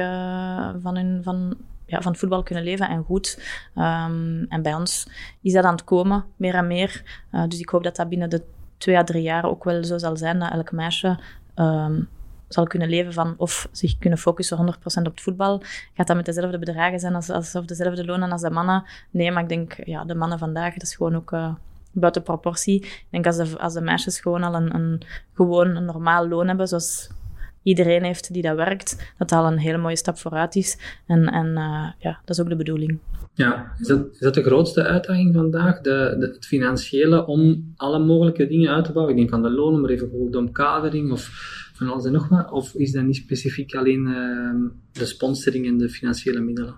van hun van ja, van voetbal kunnen leven en goed. Ehm, en bij ons is dat aan het komen, meer en meer. dus ik hoop dat dat binnen de twee à drie jaar ook wel zo zal zijn dat elk meisje ehm, zal kunnen leven van of zich kunnen focussen 100% op het voetbal. Gaat dat met dezelfde bedragen zijn als, als, of dezelfde lonen als de mannen? Nee, maar ik denk, ja, de mannen vandaag, dat is gewoon ook uh, buiten proportie. Ik denk als de, als de meisjes gewoon al een, een, gewoon een normaal loon hebben, zoals iedereen heeft die dat werkt, dat dat al een hele mooie stap vooruit is. En, en uh, ja, dat is ook de bedoeling. Ja, is dat, is dat de grootste uitdaging vandaag? De, de, het financiële om alle mogelijke dingen uit te bouwen? Ik denk aan de lonen, maar even bijvoorbeeld de omkadering of van alles en nog wat? Of is dat niet specifiek alleen uh, de sponsoring en de financiële middelen?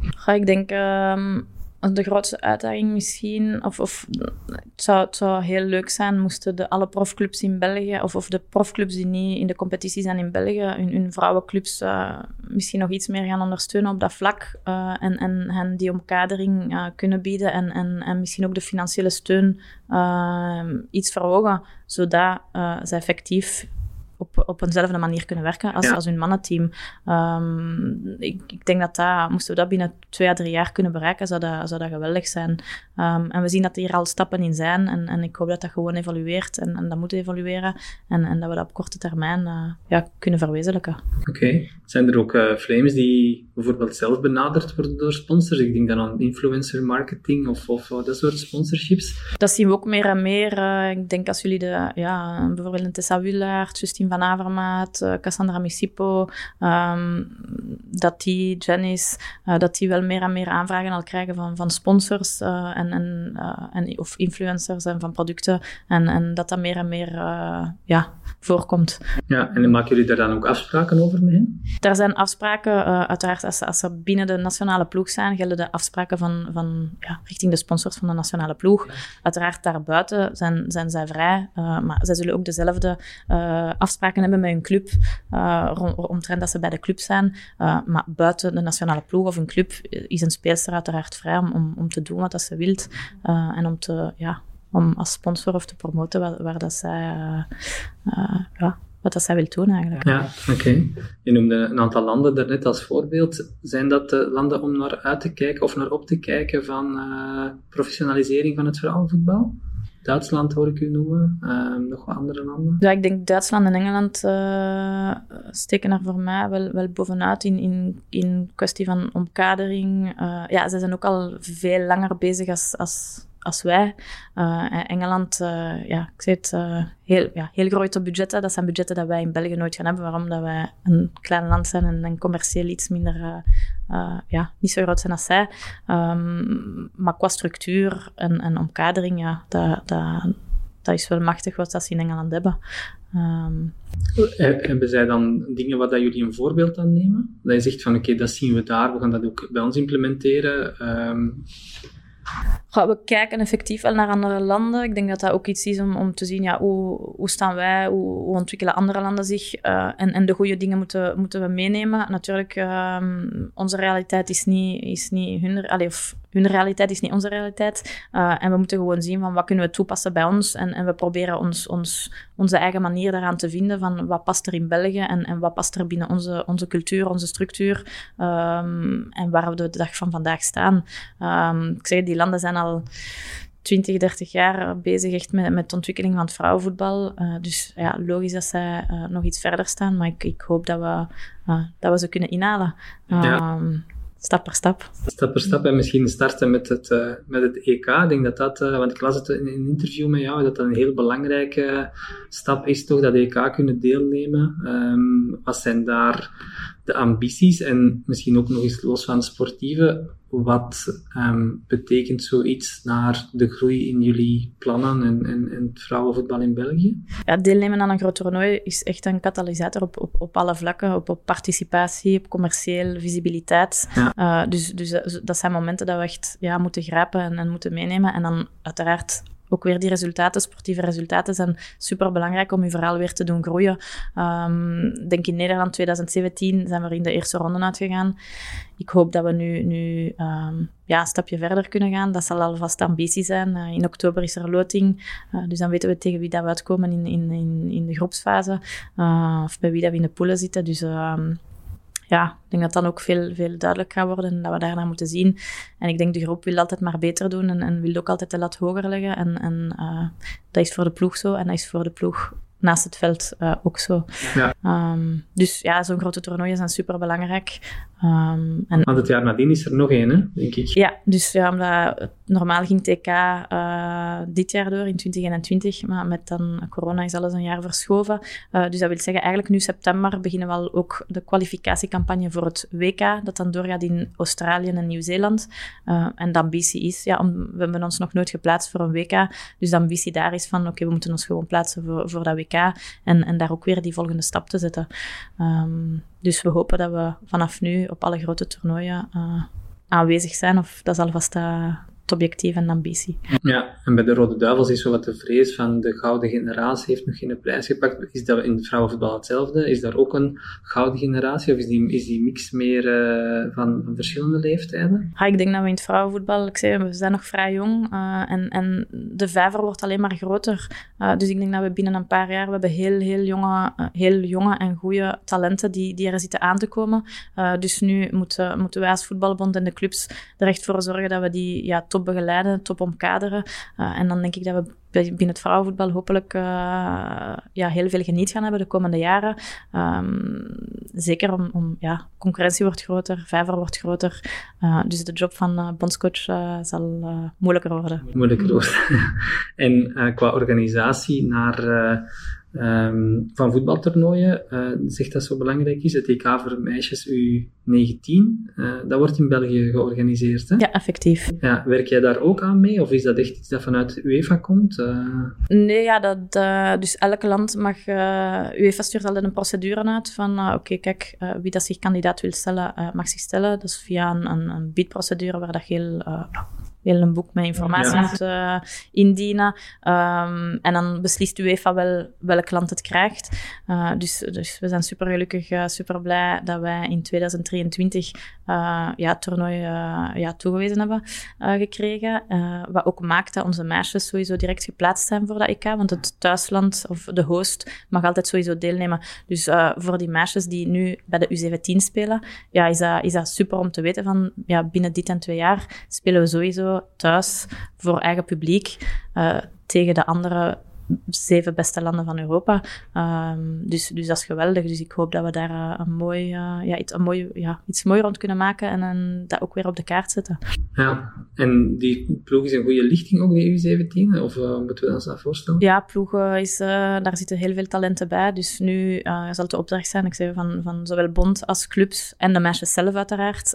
Ga ik denk um, de grootste uitdaging misschien, of, of het, zou, het zou heel leuk zijn moesten de, alle profclubs in België, of, of de profclubs die niet in de competitie zijn in België, hun, vrouwenclubs uh, misschien nog iets meer gaan ondersteunen op dat vlak uh, en, en hen die omkadering uh, kunnen bieden en, en, en misschien ook de financiële steun iets verhogen, zodat ze effectief op, op eenzelfde manier kunnen werken als, als hun mannenteam. Um, ik, ik, denk dat dat, moesten we dat binnen twee à drie jaar kunnen bereiken, zou dat, zou dat geweldig zijn. Um, en we zien dat er hier al stappen in zijn en, en ik hoop dat dat gewoon evolueert en, en dat moet evolueren en, en dat we dat op korte termijn uh, ja, kunnen verwezenlijken. Oké. Zijn er ook uh, flames die bijvoorbeeld zelf benaderd worden door sponsors? Ik denk dan aan influencer marketing of, of dat soort sponsorships. Dat zien we ook meer en meer. Ik denk als jullie de, ja, bijvoorbeeld een Tessa Willaert, Justine van Avermaat, uh, Cassandra Misipo, um, dat die, Janice, uh, dat die wel meer en meer aanvragen al krijgen van, van sponsors uh, en, en, en, of influencers en van producten. En, en dat dat meer en meer ja, voorkomt. Ja, en maken jullie daar dan ook afspraken over hen? Er zijn afspraken, uiteraard, als, als ze binnen de nationale ploeg zijn, gelden de afspraken van, van, ja, richting de sponsors van de nationale ploeg. Uiteraard daarbuiten zijn, zijn zij vrij, maar zij zullen ook dezelfde afspraken afspraken hebben met hun club, uh, omtrent dat ze bij de club zijn. Uh, maar buiten de nationale ploeg of een club is een speelster uiteraard vrij om, om, om te doen wat dat ze wilt. En om, te, ja, om als sponsor of te promoten waar, waar dat zij, ja, wat dat zij wil doen eigenlijk. Ja, oké. Je noemde een aantal landen daarnet als voorbeeld. Zijn dat de landen om naar uit te kijken of naar op te kijken van professionalisering van het vrouwenvoetbal? Duitsland hoor ik u noemen. Uh, nog wat andere landen? Ja, ik denk Duitsland en Engeland uh, steken er voor mij wel, wel bovenuit in, in, in kwestie van omkadering. Uh, ja, ze zijn ook al veel langer bezig als, als als wij. Uh, Engeland, uh, ja, ik zei uh, heel, ja, heel grote budgetten. Dat zijn budgetten dat wij in België nooit gaan hebben. Waarom? Dat wij een klein land zijn en, commercieel iets minder, ja, niet zo groot zijn als zij. Um, maar qua structuur en, en omkadering, ja, dat, dat, dat is wel machtig wat ze in Engeland hebben. Um, hebben zij dan dingen waar jullie een voorbeeld aan nemen? Dat je zegt van oké, dat zien we daar, we gaan dat ook bij ons implementeren. Um, we kijken effectief wel naar andere landen. Ik denk dat dat ook iets is om, om te zien, ja, hoe, hoe staan wij, hoe, hoe ontwikkelen andere landen zich uh, en, en de goede dingen moeten, moeten we meenemen. Natuurlijk, um, onze realiteit is niet, is niet hun, allee, of hun realiteit is niet onze realiteit. Uh, en we moeten gewoon zien van wat kunnen we toepassen bij ons. En, en we proberen ons, ons, onze eigen manier daaraan te vinden van wat past er in België en, en wat past er binnen onze, onze cultuur, onze structuur um, en waar we de dag van vandaag staan. Um, ik zeg, die landen zijn al 20, 30 jaar bezig echt met, met de ontwikkeling van het vrouwenvoetbal. Uh, dus ja, logisch dat zij uh, nog iets verder staan, maar ik, ik hoop dat we, uh, dat we ze kunnen inhalen. Ja. Um, stap per stap. Stap per stap en misschien starten met het, met het EK. Ik denk dat dat, want ik las het in een interview met jou, dat dat een heel belangrijke stap is toch, dat EK kunnen deelnemen. Um, wat zijn daar de ambities en misschien ook nog eens los van sportieve, wat um, betekent zoiets naar de groei in jullie plannen en, en, en het vrouwenvoetbal in België? Ja, deelnemen aan een groot toernooi is echt een katalysator op, op, op alle vlakken, op, op participatie, op commercieel, visibiliteit. Ja. Uh, dus, dus dat zijn momenten dat we echt ja, moeten grijpen en, en moeten meenemen. En dan uiteraard ook weer die resultaten, sportieve resultaten, zijn super belangrijk om je verhaal weer te doen groeien. Um, denk in Nederland 2017 zijn we in de eerste ronde uitgegaan. Ik hoop dat we nu, nu um, ja, een stapje verder kunnen gaan. Dat zal alvast ambitie zijn. Uh, in oktober is er loting, uh, dus dan weten we tegen wie dat we uitkomen in, in, in, de groepsfase. Uh, of bij wie dat we in de poelen zitten. Dus um, ja, ik denk dat dan ook veel, veel duidelijk gaat worden en dat we daarna moeten zien. En ik denk de groep wil altijd maar beter doen en, en wil ook altijd de lat hoger leggen. En, en dat is voor de ploeg zo en dat is voor de ploeg naast het veld uh, ook zo. Ja. Um, dus ja, zo'n grote toernooien zijn super belangrijk. Um, en, Want het jaar nadien is er nog één, hè, denk ik. Ja, dus ja, omdat normaal ging TK uh, dit jaar door in 2021, maar met dan corona is alles een jaar verschoven. Uh, dus dat wil zeggen, eigenlijk nu september beginnen we al ook de kwalificatiecampagne voor het WK, dat dan doorgaat in Australië en Nieuw-Zeeland. En de ambitie is, ja, om, we hebben ons nog nooit geplaatst voor een WK, dus de ambitie daar is van, oké, we moeten ons gewoon plaatsen voor, voor dat WK en, en daar ook weer die volgende stap te zetten. Um, dus we hopen dat we vanaf nu op alle grote toernooien uh, aanwezig zijn. Of dat is alvast uh, het objectief en de ambitie. Ja, en bij de Rode Duivels is zo wat de vrees van de gouden generatie heeft nog geen prijs gepakt. Is dat in het vrouwenvoetbal hetzelfde? Is daar ook een gouden generatie of is die, is die mix meer uh, van, van, verschillende leeftijden? Ja, ik denk dat we in het vrouwenvoetbal, ik zei, we zijn nog vrij jong uh, en, en de vijver wordt alleen maar groter. Uh, dus ik denk dat we binnen een paar jaar, we hebben heel, heel jonge, heel jonge en goede talenten die, die er zitten aan te komen. dus nu moeten, moeten wij als voetbalbond en de clubs er echt voor zorgen dat we die ja, top begeleiden, top omkaderen. Uh, en dan denk ik dat we binnen het vrouwenvoetbal hopelijk uh, ja, heel veel geniet gaan hebben de komende jaren. Um, zeker om, om, ja, concurrentie wordt groter, vijver wordt groter. Uh, dus de job van bondscoach zal moeilijker worden. Moeilijker worden. en qua organisatie naar um, van voetbaltoernooien, uh, zegt dat zo belangrijk is. Het EK voor meisjes U19, uh, dat wordt in België georganiseerd. Hè? Ja, effectief. Ja, werk jij daar ook aan mee? Of is dat echt iets dat vanuit UEFA komt? Uh... Nee, ja, dat, dus elke land mag... UEFA stuurt altijd een procedure uit van... Oké, kijk, wie dat zich kandidaat wil stellen, mag zich stellen. Dat is via een, een, een biedprocedure waar dat heel een boek met informatie moet uh, indienen. Um, en dan beslist UEFA wel welk land het krijgt. Uh, dus, dus we zijn super gelukkig, uh, super blij dat wij in 2023 ja, het toernooi ja, toegewezen hebben gekregen. wat ook maakt dat onze meisjes sowieso direct geplaatst zijn voor dat EK. Want het thuisland of de host mag altijd sowieso deelnemen. Dus voor die meisjes die nu bij de U17 spelen, ja, is, dat, is dat super om te weten van ja, binnen dit en twee jaar spelen we sowieso thuis voor eigen publiek uh, tegen de andere zeven beste landen van Europa. Um, dus, dus dat is geweldig. Dus ik hoop dat we daar uh, een mooi, uh, ja, iets, een mooi, ja, iets mooi rond kunnen maken en, en dat ook weer op de kaart zetten. Ja, en die ploeg is een goede lichting ook, de U17? Of uh, moeten we ons dat voorstellen? Ja, ploeg is, daar zitten heel veel talenten bij. Dus nu zal het de opdracht zijn, ik zeg van, van zowel bond als clubs en de meisjes zelf uiteraard,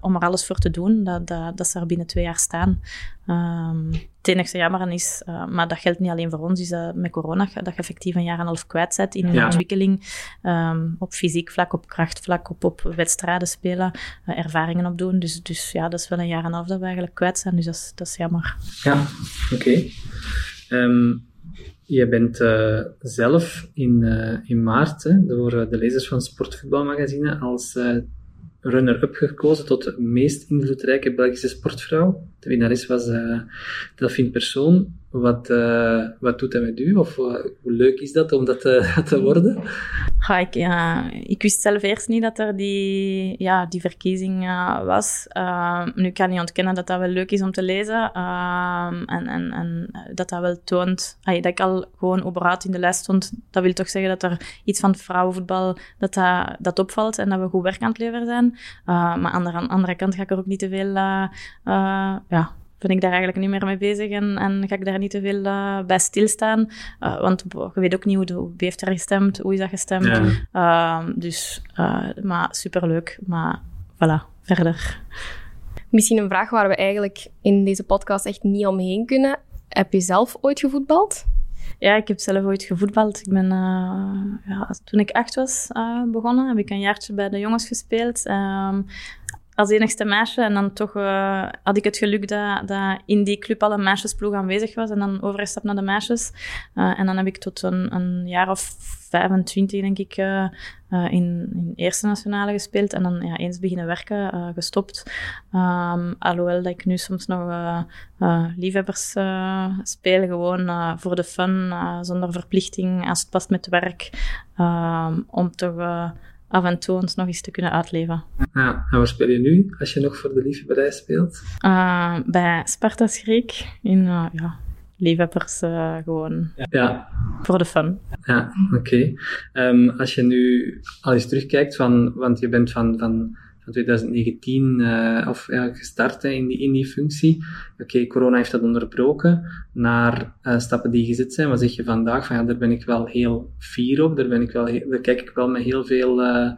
om er alles voor te doen dat, dat, dat ze er binnen twee jaar staan. Um, het enige jammer is, uh, maar dat geldt niet alleen voor ons, is uh, met corona dat je effectief een jaar en een half kwijt bent in je ontwikkeling. Um, op fysiek vlak, op krachtvlak, op, op wedstrijden spelen, uh, ervaringen opdoen. Dus, dus ja, dat is wel een jaar en een half dat we eigenlijk kwijt zijn, dus dat is, dat is jammer. Ja, oké. Okay. Um, ehm, je bent zelf in, in maart hè, door de lezers van Sportvoetbalmagazine als runner-up gekozen tot de meest invloedrijke Belgische sportvrouw. De winnares was uh, Delphine Persoon. Wat, uh, wat doet dat met u? Of uh, hoe leuk is dat om dat uh, te worden? Ja, ik, ik wist zelf eerst niet dat er die, ja, die verkiezing was. Ehm, nu kan ik ontkennen dat dat wel leuk is om te lezen. Ehm, en, en, en dat dat wel toont dat ik al gewoon überhaupt in de lijst stond. Dat wil toch zeggen dat er iets van vrouwenvoetbal dat, dat, opvalt en dat we goed werk aan het leveren zijn. maar aan de andere kant ga ik er ook niet te veel ja, ben ik daar eigenlijk niet meer mee bezig en, en ga ik daar niet te veel uh, bij stilstaan. Uh, want je weet ook niet hoe, de, wie heeft er gestemd, hoe is dat gestemd. Ja. Uh, dus, eh, maar superleuk. Maar voilà, verder. Misschien een vraag waar we eigenlijk in deze podcast echt niet omheen kunnen. Heb je zelf ooit gevoetbald? Ja, ik heb zelf ooit gevoetbald. Ik ben, ja, toen ik acht was begonnen, heb ik een jaartje bij de jongens gespeeld. Ehm, als enigste meisje. En dan toch uh, had ik het geluk dat, dat in die club al een meisjesploeg aanwezig was. En dan overgestapt naar de meisjes. Uh, en dan heb ik tot een, een jaar of 25, denk ik, uh, in, in eerste nationale gespeeld. En dan ja, eens beginnen werken, gestopt. Um, alhoewel dat ik nu soms nog liefhebbers speel. Gewoon voor de fun, zonder verplichting, als het past met werk. Um, om toch af en toe ons nog eens te kunnen uitleven. Ja, en waar speel je nu, als je nog voor de liefhebberij speelt? Uh, bij Sparta Schrik, in uh, ja, liefhebbers uh, gewoon. Ja. Voor de fun. Ja, oké. Okay. Um, als je nu al eens terugkijkt, van, want je bent van, van van 2019 uh, of ja, gestart in, die, in die functie. Oké, corona heeft dat onderbroken. Naar uh, stappen die gezet zijn, wat zeg je vandaag? Van ja, daar ben ik wel heel fier op. Daar, ben ik wel daar kijk ik wel met heel veel uh,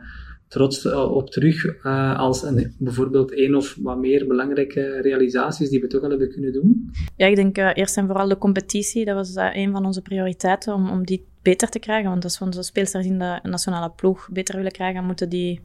trots op terug. als bijvoorbeeld één of wat meer belangrijke realisaties die we toch al hebben kunnen doen. Ja, ik denk eerst en vooral de competitie. Dat was een van onze prioriteiten om, om die beter te krijgen. Want als we onze speelsters in de nationale ploeg beter willen krijgen, moeten die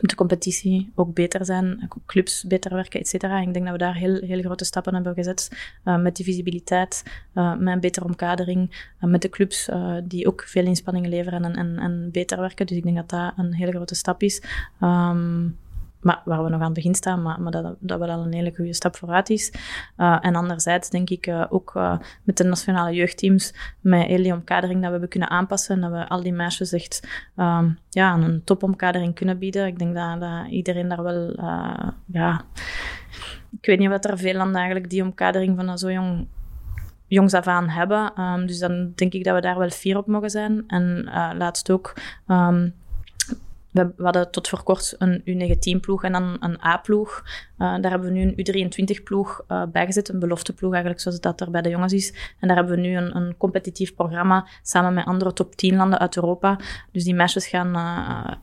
de competitie ook beter zijn, clubs beter werken, et cetera. Ik denk dat we daar heel, heel grote stappen hebben gezet uh, met die visibiliteit, uh, met een betere omkadering, uh, met de clubs die ook veel inspanningen leveren en, en, en, beter werken. Dus ik denk dat dat een hele grote stap is. Um, maar waar we nog aan het begin staan, maar, maar dat, dat wel al een hele goede stap vooruit is. Uh, en anderzijds denk ik uh, ook uh, met de nationale jeugdteams, met heel die omkadering dat we hebben kunnen aanpassen, dat we al die meisjes echt um, ja, een topomkadering kunnen bieden. Ik denk dat, dat iedereen daar wel, ja... Ik weet niet wat er veel landen eigenlijk die omkadering van zo jong jongs af aan hebben. Um, dus dan denk ik dat we daar wel fier op mogen zijn. En laatst ook... Um, we, hadden tot voor kort een U19-ploeg en dan een A-ploeg. Uh, daar hebben we nu een U23-ploeg uh, bijgezet, een belofteploeg eigenlijk, zoals dat er bij de jongens is. En daar hebben we nu een, een competitief programma samen met andere top 10 landen uit Europa. Dus die meisjes gaan uh,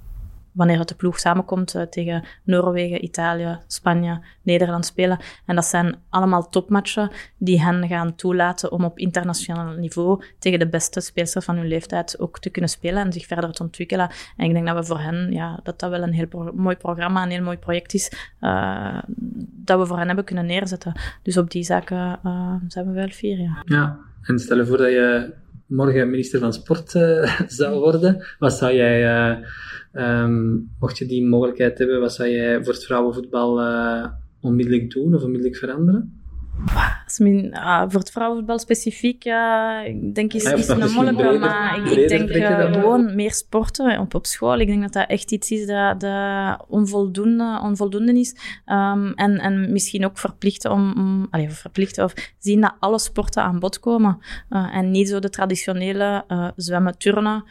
wanneer het de ploeg samenkomt uh, tegen Noorwegen, Italië, Spanje, Nederland spelen. En dat zijn allemaal topmatchen die hen gaan toelaten om op internationaal niveau tegen de beste speelsters van hun leeftijd ook te kunnen spelen en zich verder te ontwikkelen. En ik denk dat we voor hen, ja, dat dat wel een heel mooi programma, een heel mooi project is, uh, dat we voor hen hebben kunnen neerzetten. Dus op die zaken uh, zijn we wel fier. Ja, en stel je voor dat je morgen minister van Sport zou worden, wat zou jij Um, mocht je die mogelijkheid hebben, wat zou jij voor het vrouwenvoetbal uh, onmiddellijk doen of onmiddellijk veranderen? Uh, voor het vrouwenvoetbal specifiek, uh, ik denk is, is een moeilijke, maar ik, ik denk uh, gewoon meer sporten op, op school. Ik denk dat dat echt iets is dat, dat onvoldoende, onvoldoende is. Um, en, en misschien ook verplichten om, om allez, verplichten of zien dat alle sporten aan bod komen. Uh, en niet zo de traditionele uh, zwemmen, turnen.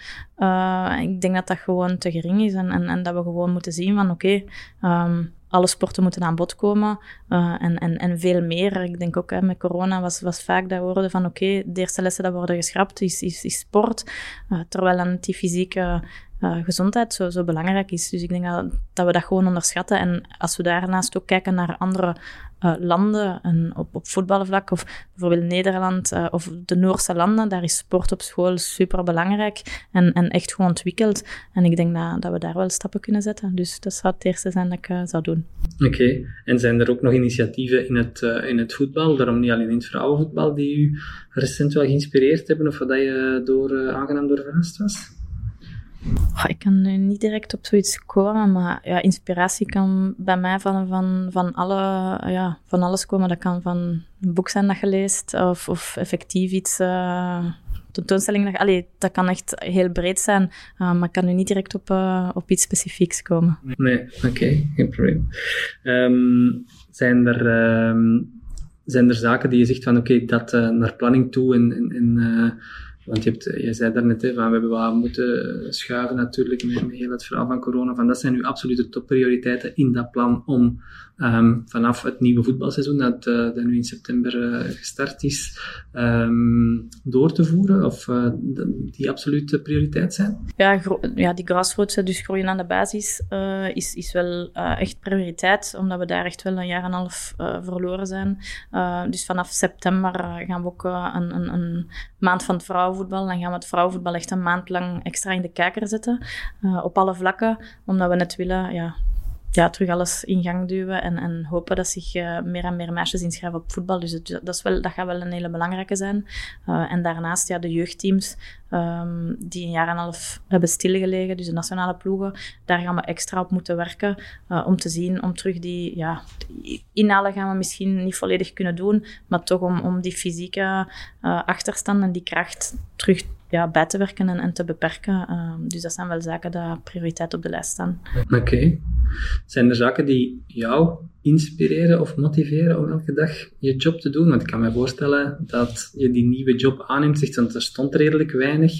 Ik denk dat dat gewoon te gering is en, en, en dat we gewoon moeten zien van oké, okay, um, alle sporten moeten aan bod komen uh, en, en, en veel meer. Ik denk ook hè, met corona was, was vaak dat woorden van oké, de eerste lessen dat worden geschrapt is, is, is sport, uh, terwijl dan die fysieke uh, gezondheid zo, zo belangrijk is. Dus ik denk dat, dat we dat gewoon onderschatten. En als we daarnaast ook kijken naar andere uh, landen en op, op voetbalvlak, of bijvoorbeeld Nederland uh, of de Noorse landen, daar is sport op school super belangrijk en, en echt gewoon ontwikkeld. En ik denk dat, dat we daar wel stappen kunnen zetten. Dus dat zou het eerste zijn dat ik zou doen. Oké, en zijn er ook nog initiatieven in het, in het voetbal, daarom niet alleen in het vrouwenvoetbal, die u recent wel geïnspireerd hebben of wat je door, aangenaam door verrast was? Ik kan nu niet direct op zoiets komen, maar ja, inspiratie kan bij mij van, van, van, alle, ja, van alles komen. Dat kan van een boek zijn dat je leest, of, of effectief iets, uh, tentoonstelling. Dat, allee, dat kan echt heel breed zijn, uh, maar ik kan nu niet direct op, uh, op iets specifieks komen. Nee, oké, geen probleem. Um, zijn er... Um, zijn er zaken die je zegt van oké, okay, dat naar planning toe en, en, en want je, hebt, je zei daarnet, hè, we hebben moeten schuiven natuurlijk met, met heel het verhaal van corona. Van dat zijn nu absolute topprioriteiten in dat plan om um, vanaf het nieuwe voetbalseizoen, dat, uh, dat nu in september uh, gestart is, um, door te voeren? Of uh, die absolute prioriteit zijn? Ja, ja die grassroots, dus groeien aan de basis, is, is wel echt prioriteit, omdat we daar echt wel een jaar en een half verloren zijn. dus vanaf september gaan we ook een, een, een, maand van het dan gaan we het vrouwenvoetbal echt een maand lang extra in de kijker zetten, op alle vlakken, omdat we net willen, ja, ja, terug alles in gang duwen en, en hopen dat zich uh, meer en meer meisjes inschrijven op voetbal. Dus dat, is wel, dat gaat wel een hele belangrijke zijn. Uh, en daarnaast ja, de jeugdteams, um, die een jaar en een half hebben stilgelegen, dus de nationale ploegen, daar gaan we extra op moeten werken uh, om te zien, om terug die, ja, inhalen gaan we misschien niet volledig kunnen doen, maar toch om, om die fysieke achterstand en die kracht terug ja, bij te werken en, en te beperken. Ehm, dus dat zijn wel zaken die prioriteit op de lijst staan. Oké. Zijn er zaken die jou inspireren of motiveren om elke dag je job te doen? Want ik kan me voorstellen dat je die nieuwe job aanneemt, zegt, want er stond redelijk weinig.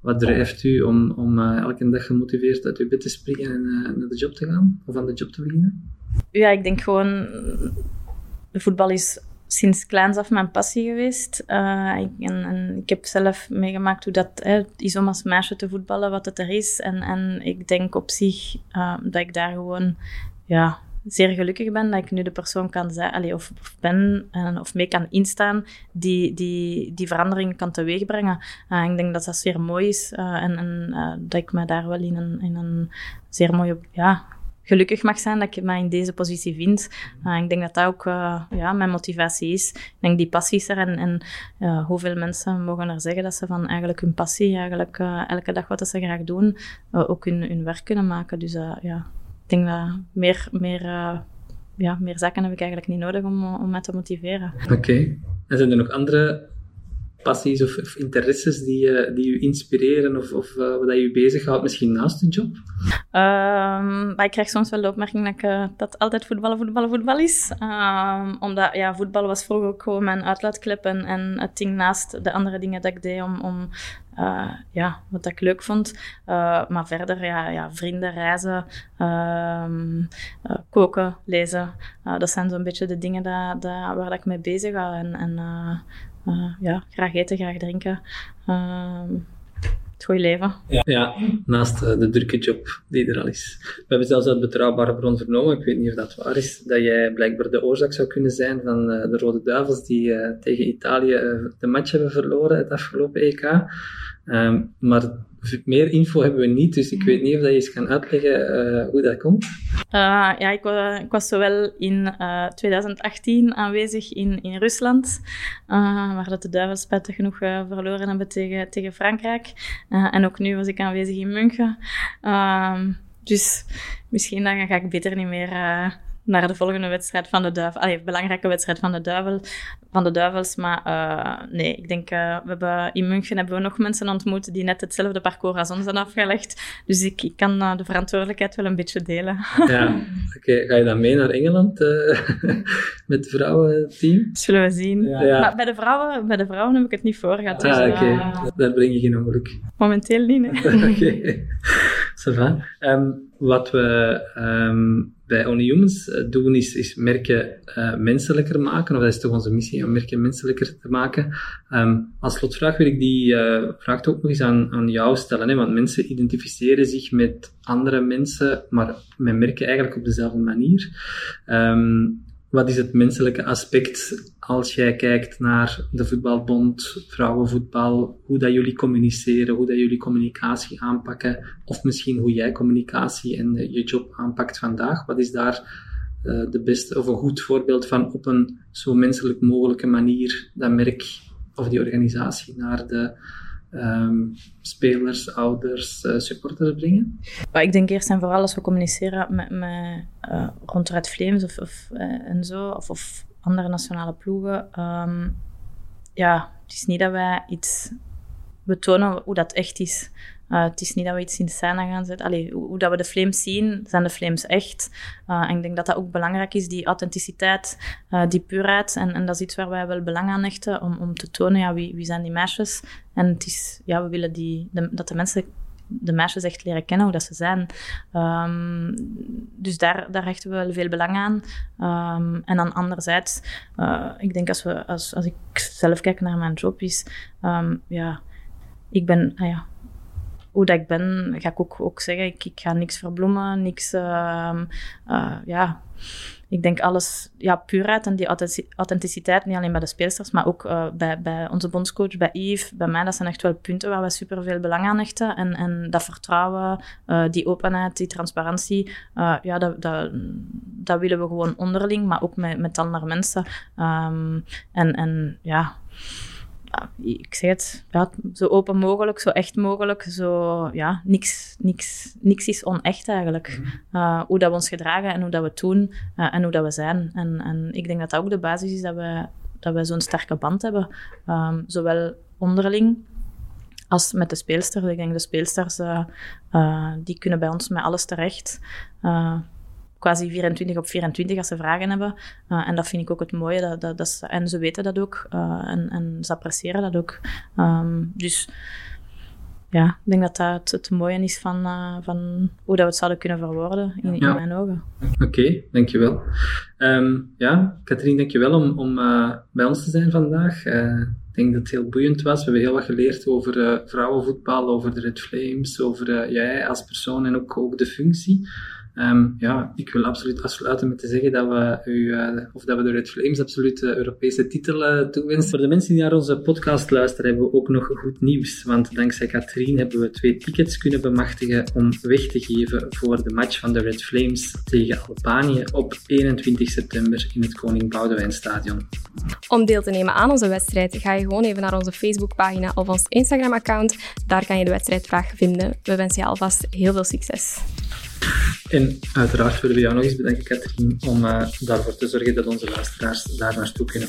Wat drijft u om, om uh, elke dag gemotiveerd uit uw bed te springen en uh, naar de job te gaan? Of aan de job te beginnen? Ja, ik denk gewoon... De voetbal is sinds kleins af mijn passie geweest. Uh, ik, en, ik heb zelf meegemaakt hoe dat hè, is om als meisje te voetballen, wat het er is. En, en ik denk op zich uh, dat ik daar gewoon ja, zeer gelukkig ben dat ik nu de persoon kan zijn, of, ben en, of mee kan instaan die die, die verandering kan teweegbrengen. Uh, ik denk dat dat zeer mooi is en, en dat ik me daar wel in een, in een zeer mooie ja, gelukkig mag zijn dat ik me in deze positie vind. Uh, ik denk dat dat ook uh, ja, mijn motivatie is. Ik denk die passie is er en, en uh, hoeveel mensen mogen er zeggen dat ze van eigenlijk hun passie, eigenlijk elke dag wat ze graag doen, ook hun, hun werk kunnen maken. Dus ja, ik denk dat meer, meer, ja, meer zaken heb ik eigenlijk niet nodig om, om mij te motiveren. Oké. En zijn er nog andere passies of, interesses die, uh, die u inspireren of, of uh, wat je bezighoudt, misschien naast de job? Maar ik krijg soms wel de opmerking dat, uh, dat altijd voetballen, voetballen, voetbal is. Um, omdat ja, voetbal was vroeger ook gewoon mijn uitlaatklep en, en het ding naast de andere dingen dat ik deed om, om ja, wat ik leuk vond. maar verder, ja, ja vrienden, reizen, um, koken, lezen. dat zijn zo'n beetje de dingen dat, dat, waar dat ik mee bezig ga. En, en uh, ja, graag eten, graag drinken. Uh, het goede leven. Ja, ja naast uh, de drukke job die er al is. We hebben zelfs uit betrouwbare bron vernomen, ik weet niet of dat waar is, dat jij blijkbaar de oorzaak zou kunnen zijn van uh, de Rode Duivels die tegen Italië de match hebben verloren het afgelopen EK. Um, maar meer info hebben we niet, dus ik weet niet of dat je eens kan uitleggen uh, hoe dat komt. Uh, ja, ik, was zowel in uh, 2018 aanwezig in, in Rusland, waar dat de duivels genoeg verloren hebben tegen, tegen Frankrijk. en ook nu was ik aanwezig in München. Ehm, dus misschien dan ga ik beter niet meer naar de volgende wedstrijd van de Duivel. Allee, belangrijke wedstrijd van de, duivel, van de Duivels. Maar uh, nee, ik denk, uh, we hebben, in München hebben we nog mensen ontmoet die net hetzelfde parcours als ons hebben afgelegd. Dus ik, ik kan uh, de verantwoordelijkheid wel een beetje delen. Ja, oké. Okay. Ga je dan mee naar Engeland met het vrouwenteam? Zullen we zien. Ja. Ja. Maar bij de, vrouwen, bij de vrouwen heb ik het niet voor gehad. Ah, dus, oké. Okay. Daar breng je geen ongeluk. Momenteel niet, oké. Okay. Um, wat we um, bij Only Humans eh, doen, is, is merken uh, menselijker maken. Of dat is toch onze missie, om merken menselijker te maken. Um, als slotvraag wil ik die uh, vraag ook nog eens aan, aan jou stellen. Hè? Want mensen identificeren zich met andere mensen, maar met merken eigenlijk op dezelfde manier. Um, wat is het menselijke aspect als jij kijkt naar de voetbalbond, vrouwenvoetbal, hoe dat jullie communiceren, hoe dat jullie communicatie aanpakken, of misschien hoe jij communicatie en je job aanpakt vandaag? Wat is daar uh, de beste of een goed voorbeeld van op een zo menselijk mogelijke manier dat merk of die organisatie naar de um, spelers, ouders, uh, supporters brengen? Maar ik denk eerst en vooral als we communiceren met, met uh, rond Flames of, of uh, en zo, of, of, andere nationale ploegen. Um, ja, het is niet dat wij iets betonen hoe dat echt is. Uh, het is niet dat we iets in de scène gaan zetten. Allee, hoe, dat we de flames zien, zijn de flames echt. Uh, en ik denk dat dat ook belangrijk is, die authenticiteit, uh, die puurheid. En, en dat is iets waar wij wel belang aan hechten, om, om te tonen, ja, wie, wie zijn die meisjes. En het is, ja, we willen die, dat de mensen de meisjes echt leren kennen, hoe dat ze zijn. Um, dus daar, daar hechten we wel veel belang aan. Um, en dan anderzijds, uh, ik denk als, we, als, als ik zelf kijk naar mijn job, is um, ja, ik ben, ah ja, hoe dat ik ben, ga ik ook, ook zeggen, ik, ik ga niks verbloemen, niks, uh, uh, ja, ik denk alles, ja, puurheid en die authenticiteit, niet alleen bij de speelsters, maar ook uh, bij, bij onze bondscoach, bij Yves, bij mij, dat zijn echt wel punten waar we super veel belang aan hechten. En, en dat vertrouwen, uh, die openheid, die transparantie, ja, dat, dat, willen we gewoon onderling, maar ook met, met andere mensen. Um, en, en ja ik zeg het, ja, zo open mogelijk, zo echt mogelijk, zo, ja, niks, niks, niks is onecht eigenlijk. Uh, hoe dat we ons gedragen en hoe dat we het doen uh, en hoe dat we zijn. En, en ik denk dat dat ook de basis is dat we, dat we zo'n sterke band hebben. Um, zowel onderling als met de speelsters. Ik denk de speelsters, die kunnen bij ons met alles terecht quasi 24 op 24 als ze vragen hebben. Uh, en dat vind ik ook het mooie. Dat, dat, dat ze, en ze weten dat ook. Uh, en, en ze appreciëren dat ook. Um, dus ja, ik denk dat dat het, het mooie is van, uh, van hoe dat we het zouden kunnen verwoorden in, ja. in mijn ogen. Oké, okay, dankjewel. Um, ja, Katrien, dankjewel om, om bij ons te zijn vandaag. ik denk dat het heel boeiend was. We hebben heel wat geleerd over vrouwenvoetbal, over de Red Flames, over jij als persoon en ook, ook de functie. Um, ja, ik wil absoluut afsluiten met te zeggen dat we, u, uh, of dat we de Red Flames absoluut de Europese titel uh, toewensen. Voor de mensen die naar onze podcast luisteren, hebben we ook nog goed nieuws. Want dankzij Katrien hebben we twee tickets kunnen bemachtigen om weg te geven voor de match van de Red Flames tegen Albanië op 21 september in het Koning Boudewijn Stadion. Om deel te nemen aan onze wedstrijd ga je gewoon even naar onze Facebookpagina of ons Instagram-account. Daar kan je de wedstrijdvraag vinden. We wensen je alvast heel veel succes. En uiteraard willen we jou nog eens bedanken, Katrien, om uh, daarvoor te zorgen dat onze luisteraars daar naartoe kunnen.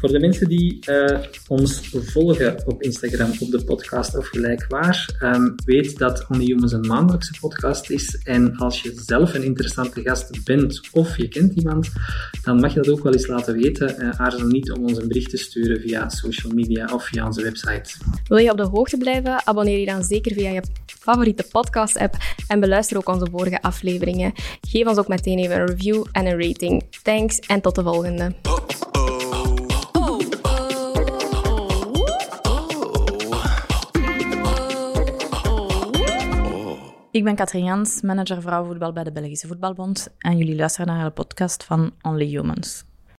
Voor de mensen die uh, ons volgen op Instagram, op de podcast of gelijkwaar, um, weet dat Only Humans een maandelijkse podcast is. En als je zelf een interessante gast bent of je kent iemand, dan mag je dat ook wel eens laten weten. Uh, aarzel niet om ons een bericht te sturen via social media of via onze website. Wil je op de hoogte blijven? Abonneer je dan zeker via je favoriete podcast-app en beluister ook onze afleveringen. Geef ons ook meteen even een review en een rating. Thanks en tot de volgende. Ik ben Katrien Jans, manager vrouwenvoetbal bij de Belgische Voetbalbond en jullie luisteren naar de podcast van Only Humans.